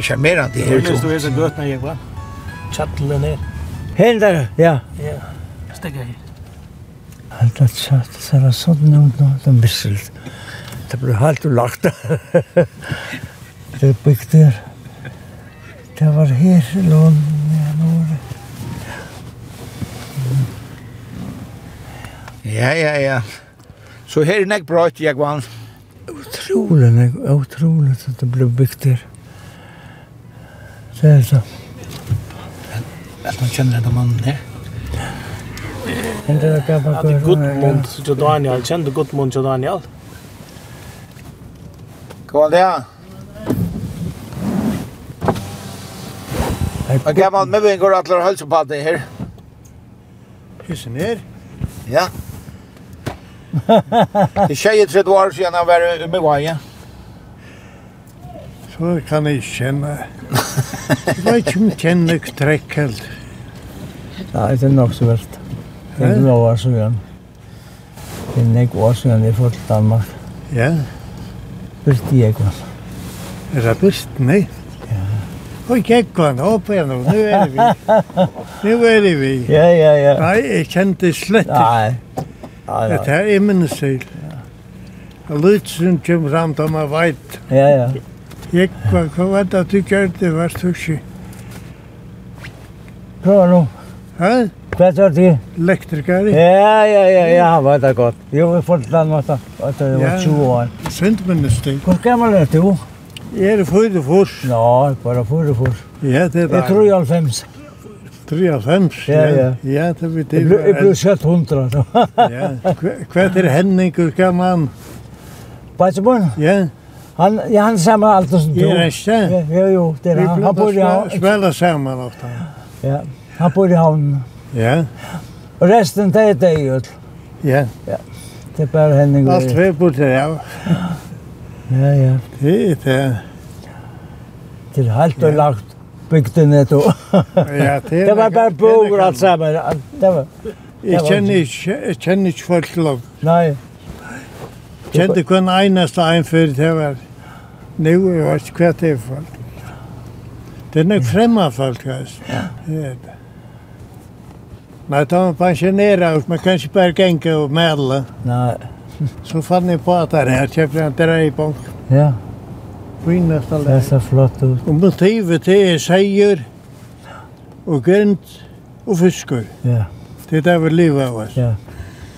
det charmerande här. Det är ju så gott när jag va. Chattlen ner. Händer, ja. Ja. Stäga här. Allt att chatta så var så nu då den biselt. Det blev halt och lagt. Det bygde. Det var här lån när Ja, ja, ja. Så her er nek bra att jag vann. Otroligt, otroligt att det ble bygd där. Så er det så. Men han kjenner denne mannen her. Det er Gudmund til Daniel. Kjenner du Gudmund til Daniel? Hva var det? Hva gammel med vi går på det her? Hysen her? Ja. Det er 23 år siden han var med veien. Så kan jeg kjenne. Jeg vet ikke om jeg kjenner ikke trekk helt. Nei, det er nok så verdt. Det er noe år siden. Det er noe år siden jeg får til Danmark. Ja. Byrte jeg også. Er det byrte, nei? Ja. Og Gekvan, opp igjen, nå er vi. Nå er vi. Ja, ja, ja. Nei, jeg kjente slett ikke. Nei. Dette er immenesil. Ja. Lutsen kommer fram til meg veit. Ja, ja. Jeg var hva da du gjør det, var du ikke. Hva var? Hæ? Hva var det? Elektriker. Ja, ja, ja, ja, han var det godt. Jo, vi får til den måten, at det var 20 år. Sundminister. Hvor gammel er du? Jeg er fyrt og fyrt. Nå, bare fyrt og fyrt. Ja, det er bare. Jeg tror jeg er 50. 93, ja, ja. Ja, det ble det. Jeg ble sett 100. Ja, hva er Henning, hva gammel? man? Bajtseborn? Ja. Han ja, han samma allt som du. Ja, ja. Jo, jo, det är han. Han bor ja. Spela samma ofta. Ja. Han bor i havn. Ja. Och resten det är det ju. Ja. Ja. Det är bara Henning. Allt vi bor där. Ja, ja. ja. Det är det. Det är helt och lagt bygden då. Ja, det. Det var bara bor allt samma. Det var. Jag känner inte, jag känner inte folk långt. Nej. Kjente kun einasta ein fyrir det var nu er jeg vet hva det er folk. Det er nok fremma folk, altså. Ja. Det er det. Nei, da var pensjonera ut, men kanskje bare genka og medle. Nei. Så fann jeg på at her, jeg kjøpte en dreibank. Ja. Finast alle. Det er så flott ut. Og motivet det er seier, og grønt, og fiskur. Ja. Det er det vi lever av, oss. Ja.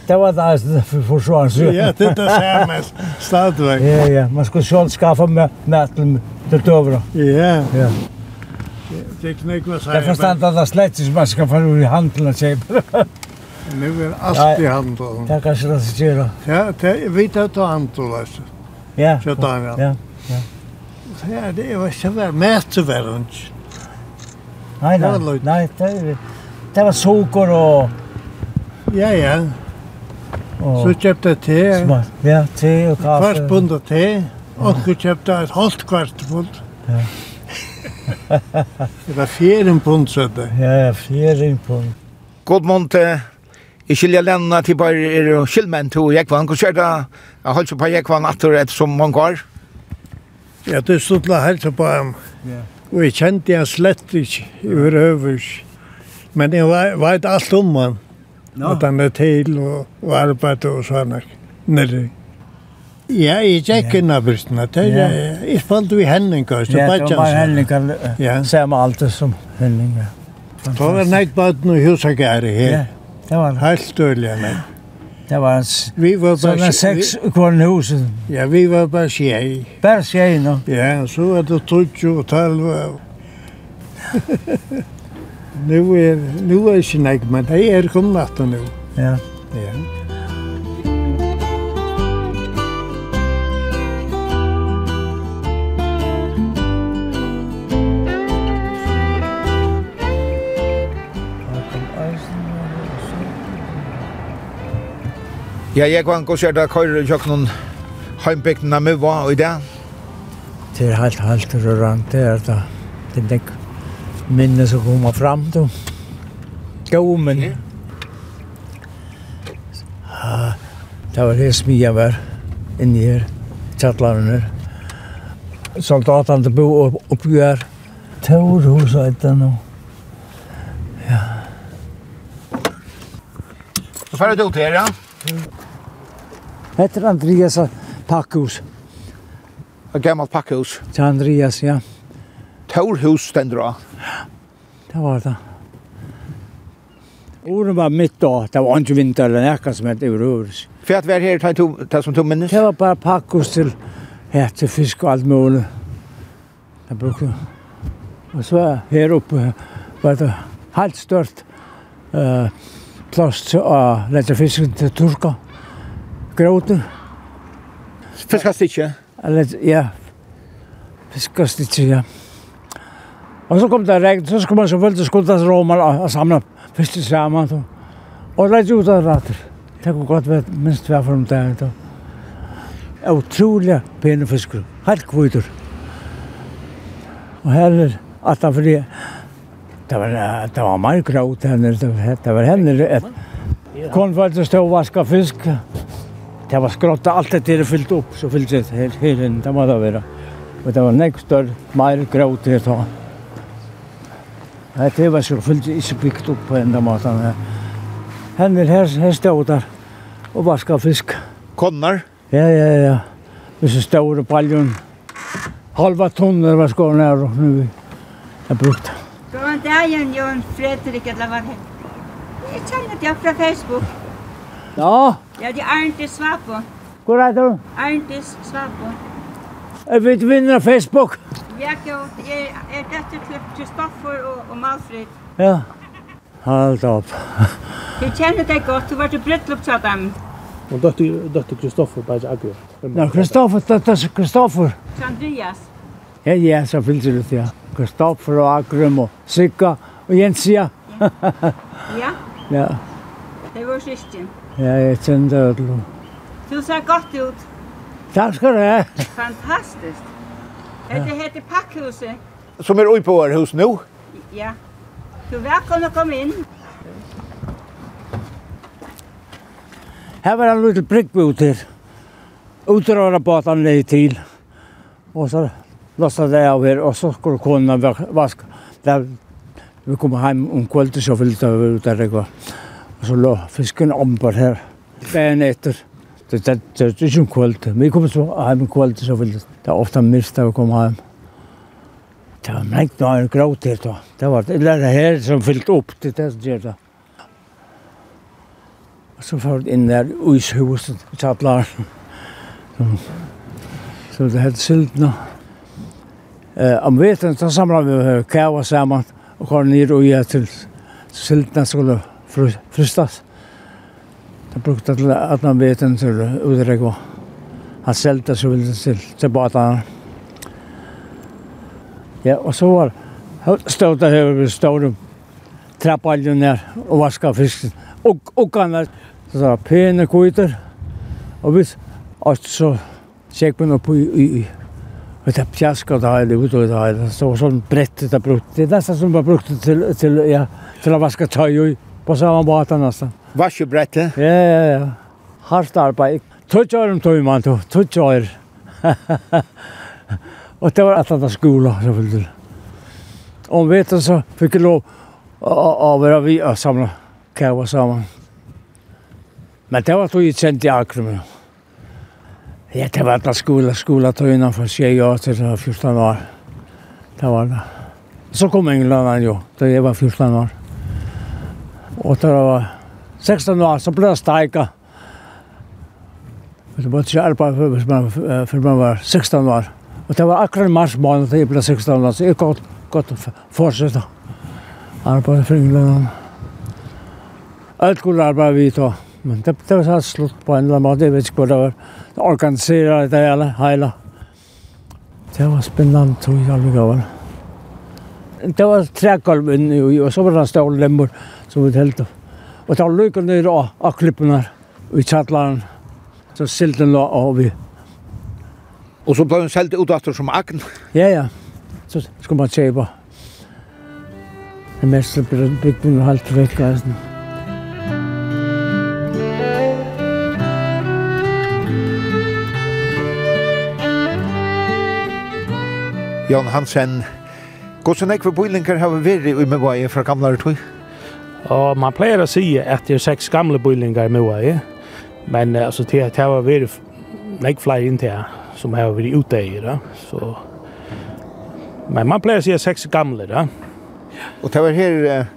Det var det alltså för försvarens. Ja, det är det samma stadväg. Ja, ja, man skulle själv skaffa med nätten till dövra. Ja. Ja. Det knäck vad säger. Jag förstår att det släts is man ska få ur handeln och säga. Nu är allt i handeln. Det kanske det ska göra. Ja, det vet att ta handeln alltså. Ja. Så där ja. Ja. Ja. Ja, det var så väl mästervärden. Nej, nej, nej, det det var socker och... Ja, ja. Så kjøpte jeg te. Smart. Ja, te og kaffe. Først bund og te. Og så kjøpte jeg et halvt kvart bund. Ja. det var fjeren pund, så det. Ja, ja, fjeren pund. God morgen til I skilja lenna til bare er og skilmenn til Jekvann. Hvor skjer det? Jeg holdt på Jekvann atter etter som man år. Ja, det stod la helse på ham. Og jeg kjente han slett ikke, over høvers. Men jeg vet alt om han. No. At han er til og, og arbeid og sånn. Nere. Ja, jeg i inn av brystene. Det er i forhold til Henninga. Ja, det var Henninga. Ja. Samme alt som Henning. Ja. Det var neitt baden og husagæri her. Ja, det var. Helt dårlig, men. Det var hans... Vi var bare... Sånne seks kvarn huset. Ja, vi var bare sjei. Bare sjei, no? Ja, så var det 30 og 12. Nu er, nu er ikke nek, men det er kommet nå. Ja. Ja. Ja, jeg kan gå sjørt at køyre i kjøkkenen med hva og i det. Det er helt, helt rørende, det er det. Det er det minne som kommer fram då. Jo, men... Ja, det var det smia var inne her, tjattlarna her. Soldatene bo oppi her. Tår hos etter nå. Ja. Så får du ut her, ja? Heter Andreas Pakkhus. Et gammalt pakkhus? Til Andreas, ja. Torhus stendur av. Det var det. Oren var mitt då. Det var inte vinter eller näka som hette överhuvud. För att vara här tar to, ta som tummen. Det var bara packos till här till fisk och allt möjligt. Det brukade. Och så här uppe var det helt stört uh, plats till att lägga fisken till turka. Gråten. Fiskasticke? Ja. Fiskasticke, ja. Og så kom det regn, så skulle man selvfølgelig skulda til Romer og samle fisk til sammen. Og leit ut av rater. Det kunne godt være minst hver for om dagen. Utrolig pene fisker, helt kvitter. Og her er at det fordi det var, det var mer gråt henne, det var henne et konfalt stå og vaska fisk. Det var skrått, alt det er fyllt opp, så fyllt det helt, helt inn, det må det være. Og det var nekstør, mer gråt her sånn. Det var så selvfølgelig ikke bygd opp på enda måten. Henne her, her stod der og vaska fisk. Konnar? Ja, ja, ja. Disse store paljon. Halva tonner var skåren her og nu er brukt. Det var dagen Jon Fredrik eller var det? Jeg kjenner det fra Facebook. Ja? Ja, det er Arntis Svapo. Hvor er du? Arntis Svapo. Jeg vet vinner Facebook. Ja, Jeg er dette til Kristoffer og, og Malfrid. Ja. Halt opp. Jeg kjenner deg godt, du var til bryllup til dem. Og døtte Kristoffer bare ikke akkurat. Ja, Kristoffer, døtte Kristoffer. Til Andreas. Ja, ja, så finnes det ut, ja. Kristoffer og Akrum og Sikka og Jensia. ja? Ja. Det var sisten. Ja, jeg kjenner det. Du ser godt ut. Takk skal du ha. Fantastiskt. Det heter Packhuset. Som är uppe på vår hus nu? Ja. Du er velkommen å komma in. Här var en liten brygg ut her. Utröra båten ner till. Och så lossade det av här och så skulle kunna vaska. Där vi kom hem om kvällen så ville vi ut där. Og så lå fisken ombord här. Dagen etter. Det det det er ikke en kvalitet. Vi kommer så hjem en så selvfølgelig. Det er ofta mist da vi kom hjem. Det var mengt noe en gråt her da. Det var det der her som fyllt opp, det er det som gjør det. Og så får vi inn der uishuset, tjatlaren. Så det hade sylt nå. Eh, om veten så samlar vi kava saman og går ned og gjør til Sildna skulle frystas. Fru, Det brukte til at han vet en til utregg og han selte så ville til, til badene. Ja, og så var stod det her ved store trappaljen der og vaska fisken. Og, og han var så pene kvitter. Og hvis alt så kjekk man opp i, i, i Og det pjaska det hele, ut og det hele. Så var sånn brett det brukte. Det er nesten som var brukt til, til, ja, til å vaske tøy og på samma båten nästan. Varsjobrätte? Ja, ja, ja. Harst arbeid. Tutsi år om tog man tog, tutsi år. Og det var alla skola, så vill du. Om vet du så fikk jeg lov å vara vi og samla kæva samman. Men det var tog jeg kjent i Akrum. Ja, det var alla skola, skola tog innan för tjej år till 14 år. Det var det. Så kom England, jo, då jag var 14 år. Och då var 16 år så blev jag stejka. Det var inte arbete för man för man var 16 år. Och det var akkurat mars månad när jag blev 16 år så jag gott gott fortsätta. Arbete för England. Allt skulle arbeta vi då. Men det, det var så slutt på en eller annen måte. Jeg vet ikke hva det var. Det organiserer det hele, hele. Det var spennende, tror jeg, alle gaver. Det var trekkalv inni, og så var det en stål lemmer som vi helt. Og da lykket ner av, av klippen her, i kjattlaren, så silten la av vi. Og så ble hun selv ut efter som akten? Ja, ja. Så skulle man se på. Det meste ble bygden og alt vekk. Altså. Jan Hansen, Gåsen ekve har vi veri i Megwaie fra gamlare tog? Og man pleier å si at det er seks gamle bygninger i Moa, ja. Men altså, det, det har vært nek flere inn til som har vært ute i, det. Så, men man pleier å si at seks gamle, da. Og det var her uh,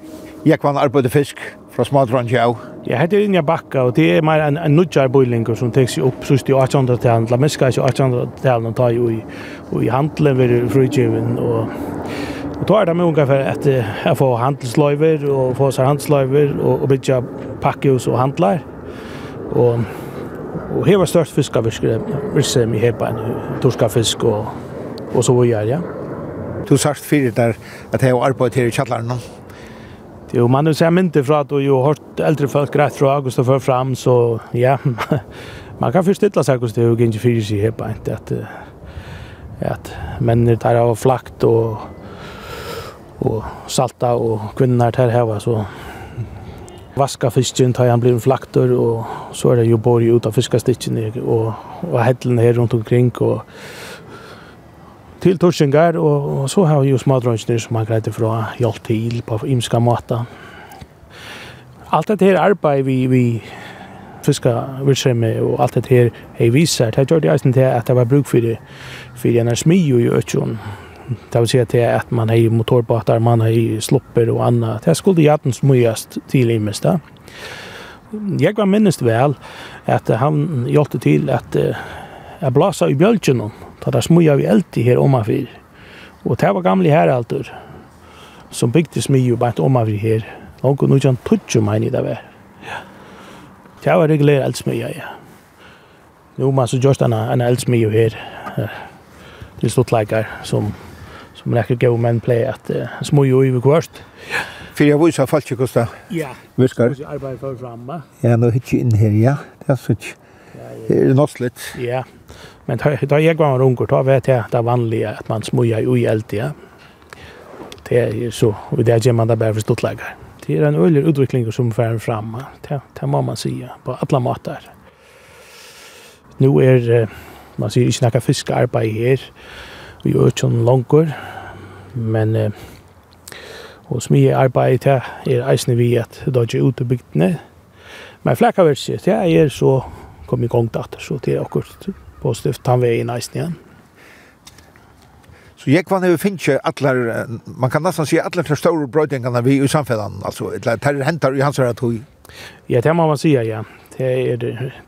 Jekvann arbeidde fisk fra Smadrandjau. Ja, hette er inne bakka, og det er mer en, en nudjar bøylinger som tek seg opp sust i 1800-talen. La miska i 1800-talen og ta i, og i handelen ved frugivin, og Og då det med unga for at jeg får handelsløyver og får seg handelsløyver og, og bygge pakkehus og handler. Og, og her var størst fiskevirker i Hepan, torskafisk og, og så videre, ja. Du sagt fyrir der at jeg har arbeidet her i kjallaren nå. Det jo, man ser mynter fra at du har hørt eldre folk rett fra august og før fram, så ja, man kan forstilla seg hvordan det er jo ikke fyrir seg Hepan, at, at menn der har flakt og og salta og kvinnar her hava så vaska fisken tar han blir flaktor og så er det jo borg ut av fiskastikken og, og hedlen her rundt omkring og til torsingar og, og så har vi jo smadrønsner som har greit fra hjelp til på imska mata Alt dette her arbeid vi, vi fiska virksomhet og alt dette her er viser, det gjør det eisen til at det var bruk for det for en er smi i økjon det vill säga till att man har motorbåtar, man har slupper och annat. Det skulle jatten smöjast till i mest. Jag var minst väl att han hjelpte till att jeg blåsa i bjölken ta det smöja vi eld i här omanfyr. Och det var gamla här som byggde smöj och bara omanfyr här. Långt och nu kan tutsch om i det Ja. Det var regulär eldsmöja, ja. Nu man så just en eldsmöja här. Det är stått läkare som men ekki gau menn plei at uh, smui og ivi kvart. Fyrir jeg vise falsk kosta ja. virkar. Ja, arbeid for framma. Ja, nå hittir inn her, ja. Det er sånn. Det er norsligt. Ja, men da jeg var unger, da vet jeg det er vanlig at man smuja i eld, ja. Det er så, og det er gjør man da bare for stortlegger. Det er en øyelig utvikling som fører fram, det, det må man si, på alle måter. Nå er, man sier ikke noe fiskarbeid her, vi gjør ikke noen langer, men eh, og som jeg arbeider til er eisende vi at det er ikke ute bygdene. Men flekkaverset, ja, jeg er så kom i gang datter, så det er akkurat positivt tannveien eisende igjen. Så jeg kvann hefur finnje allar, man kan nesten si allar de store brøydingarna vi i samfunnan, altså, det ter hentar i hans tog. Ja, det må man sige, ja. Det er,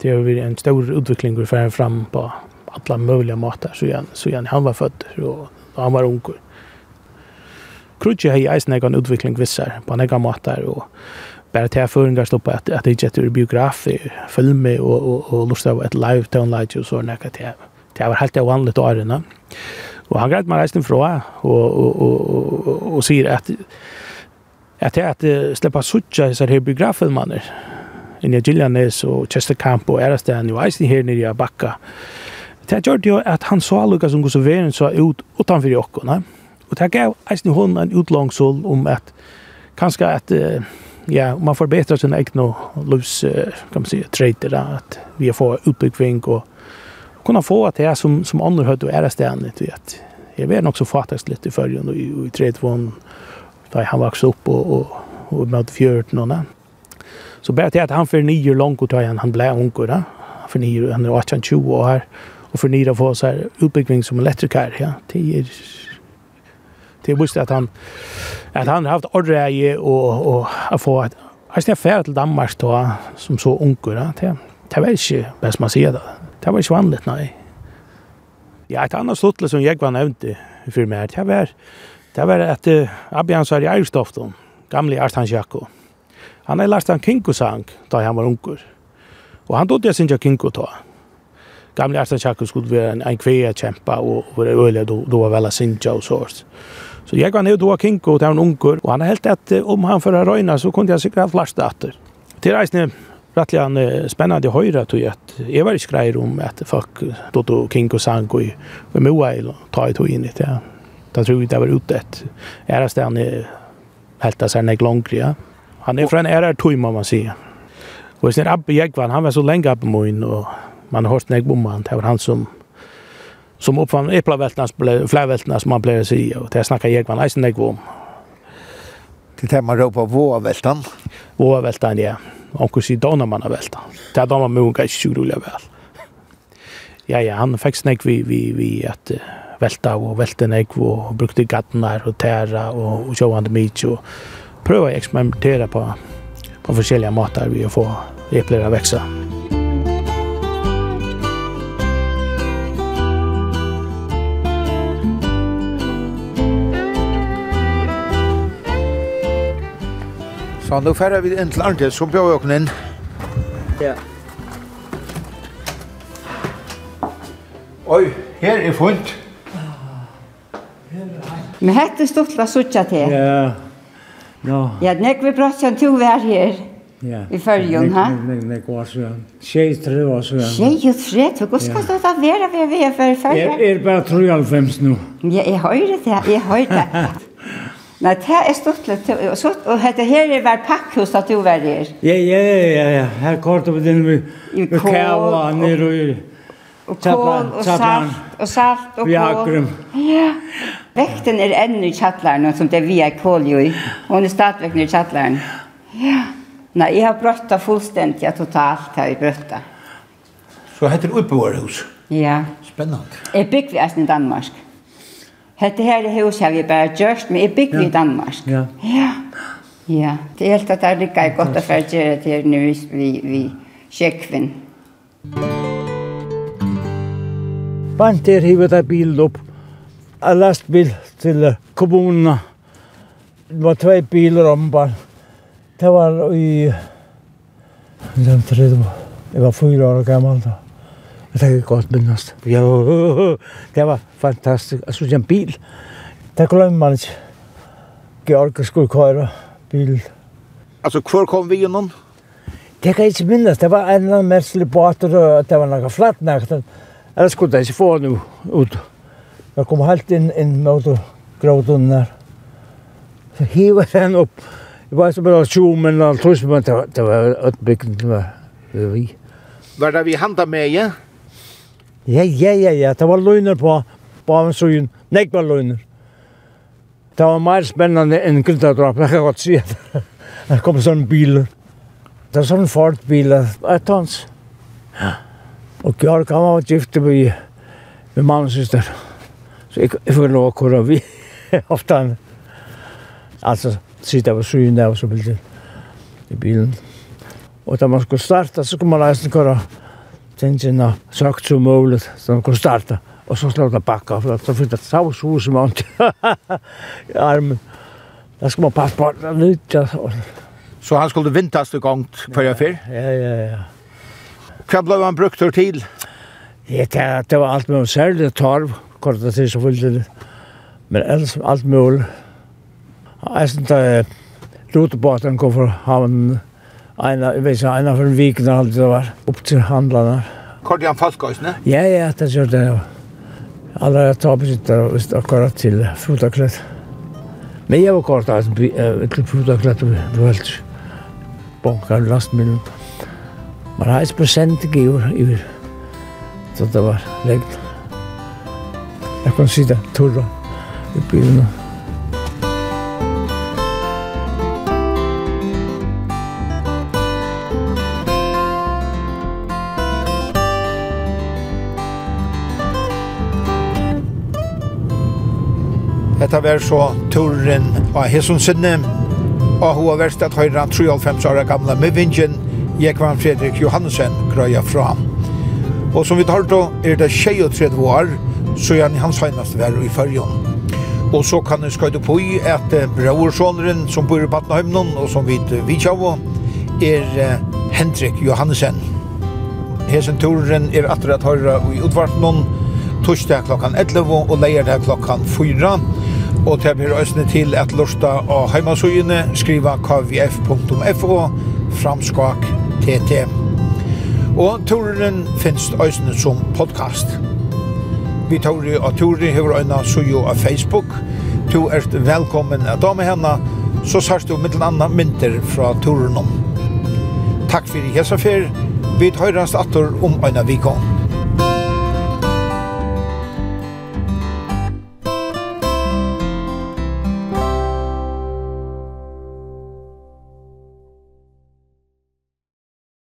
det er en stor utvikling vi fer fram på alla möjliga matar så igen så igen han var född och han var ung. Krutje har ju en egen utveckling vissar på några matar och bara till förringar stoppa att att det är ju biografi, filmer och och och lust av ett live town light och såna där till. Det var helt ovanligt att arena. Och han grät man resten från och och och och säger att att att släppa sucha så här biograffilmer. I Nigerian är så Chester Camp och Erastan ju är här nere i Backa Det gjør det jo at han så lukka som går så veren så ut utanfor jokkene. Og det gav eisen i en utlangsål om at kanskje at ja, man forbetrar sin egen livs kan man säga trader att vi får utbyggving och kunna få att det är som som andra hörde och är ständigt vet. Jag vet också fattas lite i förrjun och i, i tredje vån där han växte upp och och, och med fjörden och Så bara det att han för nio långt och tar han han blev ung då. För nio han är 18 20 år och för förnira få så här uppbyggning som elektriker ja. Det är det visste att han att han har haft ordreje och och att få att han ska färd till Danmark då som så onkel ja. Det det var inte bäst man ser det det var inte vanligt nej Ja, et annet stuttle som jeg var nevnt för mig, det var, det var at uh, Abjan Sari Eirstofton, gamle Arstan Jakko, han er lagt han kinko-sang da han var unger. Og han dodde jeg sinja kinko-tag gamle Arsta Chaku skulle være en, en kvea kämpa og och det öliga då, då var väl Sinja og så. Så jeg var nede då och Kinko til han unger, og han har helt at om han får røyna, så kunde jag säkert flasta efter. Til reisne rettelig han spennende høyre höra tog at jeg var i skrejer om at fuck då då Kinko Sanko i Moa eller ta i tog in det. Da tror jeg det var ute ett. Är han helt at sen är långkriga. Han er fra en ærer tog man man säger. Och sen Abbe Jägvan, han var så lenge Abbe Moin og man har hørt nek om det var han som som uppfann eplaveltnas, fläveltnas som man blev sig och det snackar jag man eisen nek om. Det här man ropar våveltan? Våveltan, ja. Onkel sier Donamannaveltan. Det har de man munga i tjuroliga väl. Ja, ja, han fick snäck vi, vi, vi att velta og velte negv og brukte gattnar og tæra og, og sjåande mykje og prøva å eksperimentera på, på forskjellige måter vi å få epler å. Så nu färrar vi in till så som vi åkna in. Ja. Oj, her er funt. Men hette stort la suttja til. Ja. Ja. Ja, nek vi bratjan to vær her. Ja. I fyrjun, ha? Nek, nek, var søren. Tjej tre var søren. Tjej tre, du, hva skal det da være vi er for fyrja? Jeg er bare 93 nu. Ja, jeg høyre det, jeg høyre det. Nei, det er stort litt. Og dette her er hver pakkhus at du var her. Ja, ja, ja, ja. Her kort vi den med kava ned og... Og kål og salt og salt og kål. Ja. Vekten er ennå i kjattlaren, som det er via kål jo i. Hun er stadigvæk i kjattlaren. Ja. Nei, jeg har brøtta fullstendig, ja, totalt har jeg brøtta. Så heter det oppevårhus? Ja. Spennende. Jeg bygger vi eisen i Danmark. Ja. Hette her i hus har vi bare gjørst, men jeg bygger ja. i Danmark. Ja. Ja. Ja. Det er helt at det er ikke godt å få gjøre det her nå vi, vi sjekven. Bant er hivet av bilen opp. En lastbil til kommunen. Det var två bilar om bara. Det var i... Jag var fyra år gammal då. Det kan jeg godt mindes. Jo, det var fantastisk. Jeg synes, en bil, Det glemmer man ikke. Georg skulle køre bil. Altså, hvor kom vi gjennom? Det kan jeg ikke minnes. Det var en eller annen merkelig båter, og det var noe flatt nægten. Ellers skulle jeg ikke få den ut. Jeg kom helt inn, inn mot gråten der. Så hiver den opp. Det var som bare 20 minutter, 30 minutter. Det var utbyggen, det var vi. Var det vi handlet med, ja? Ja, ja, ja, ja. Det var løgner på på en Bavensøyen. Nek var løgner. Det var mer spennende enn grintadrap. Jeg kan godt si at det kom sånne biler. Det var sånne fartbiler. Et tons. Ja. Og Georg, han var gift med, med mamma og syster. Så jeg, jeg får lov å køre vi. Ofte han. Altså, siden jeg var syvende, jeg var så bildet i bilen. Og da man skulle starta, så kunne man reisende køre tingene sagt som mulig, så de kunne starte. Og så slår det bakka, for så fikk det så så som måned i armen. Da skulle man passe på det litt. Så han skulle vintas i gongt før jeg fyr? Ja, ja, ja. Hva ble han brukt til? Ja, det, det var alt mulig særlig torv, kort det til det. Men ellers alt mulig. Jeg synes det er lutebåten kom fra havnen Eina, jeg vet ikke, eina for en vik når alt det var, opp til handlarna. Kort igjen falskøysene? Ja, ja, det gjør det, ja. Alla jag tar besitter og akkurat till frudaklett. Men jag var kort av til frudaklett og bevelt. Bonkar lastmiddelen. Man har ett procent ikke gjort, så det var leggt. Jag kan sitta torra i bilen og Hetta var så turen av Hesson Sinne, og hun har vært at høyre 93 år gamle med vingen, Jekvann Fredrik Johansen grøya fra. Og som vi tar då, er det 23 år, så er han hans høyneste vær i fyrjon. Og så kan jeg skøyde på i at braursåneren som bor i Battenheimnon, og som vi vet av, er Hendrik Johansen. Hesen turen er atter at høyre i utvartnon, torsdag klokkan 11 og leierdag klokkan 4 og det blir øsne til at lusta av heimasugene, skriva kvf.fo, framskak tt. Og turen finnes øsne som podcast. Vi tar og turen hever øyna suju av Facebook. Du er velkommen at dame henne, så sørst du mittel anna mynter fra turen om. Takk fyrir hesa fyr, vi høyrast atter om øyna vikon.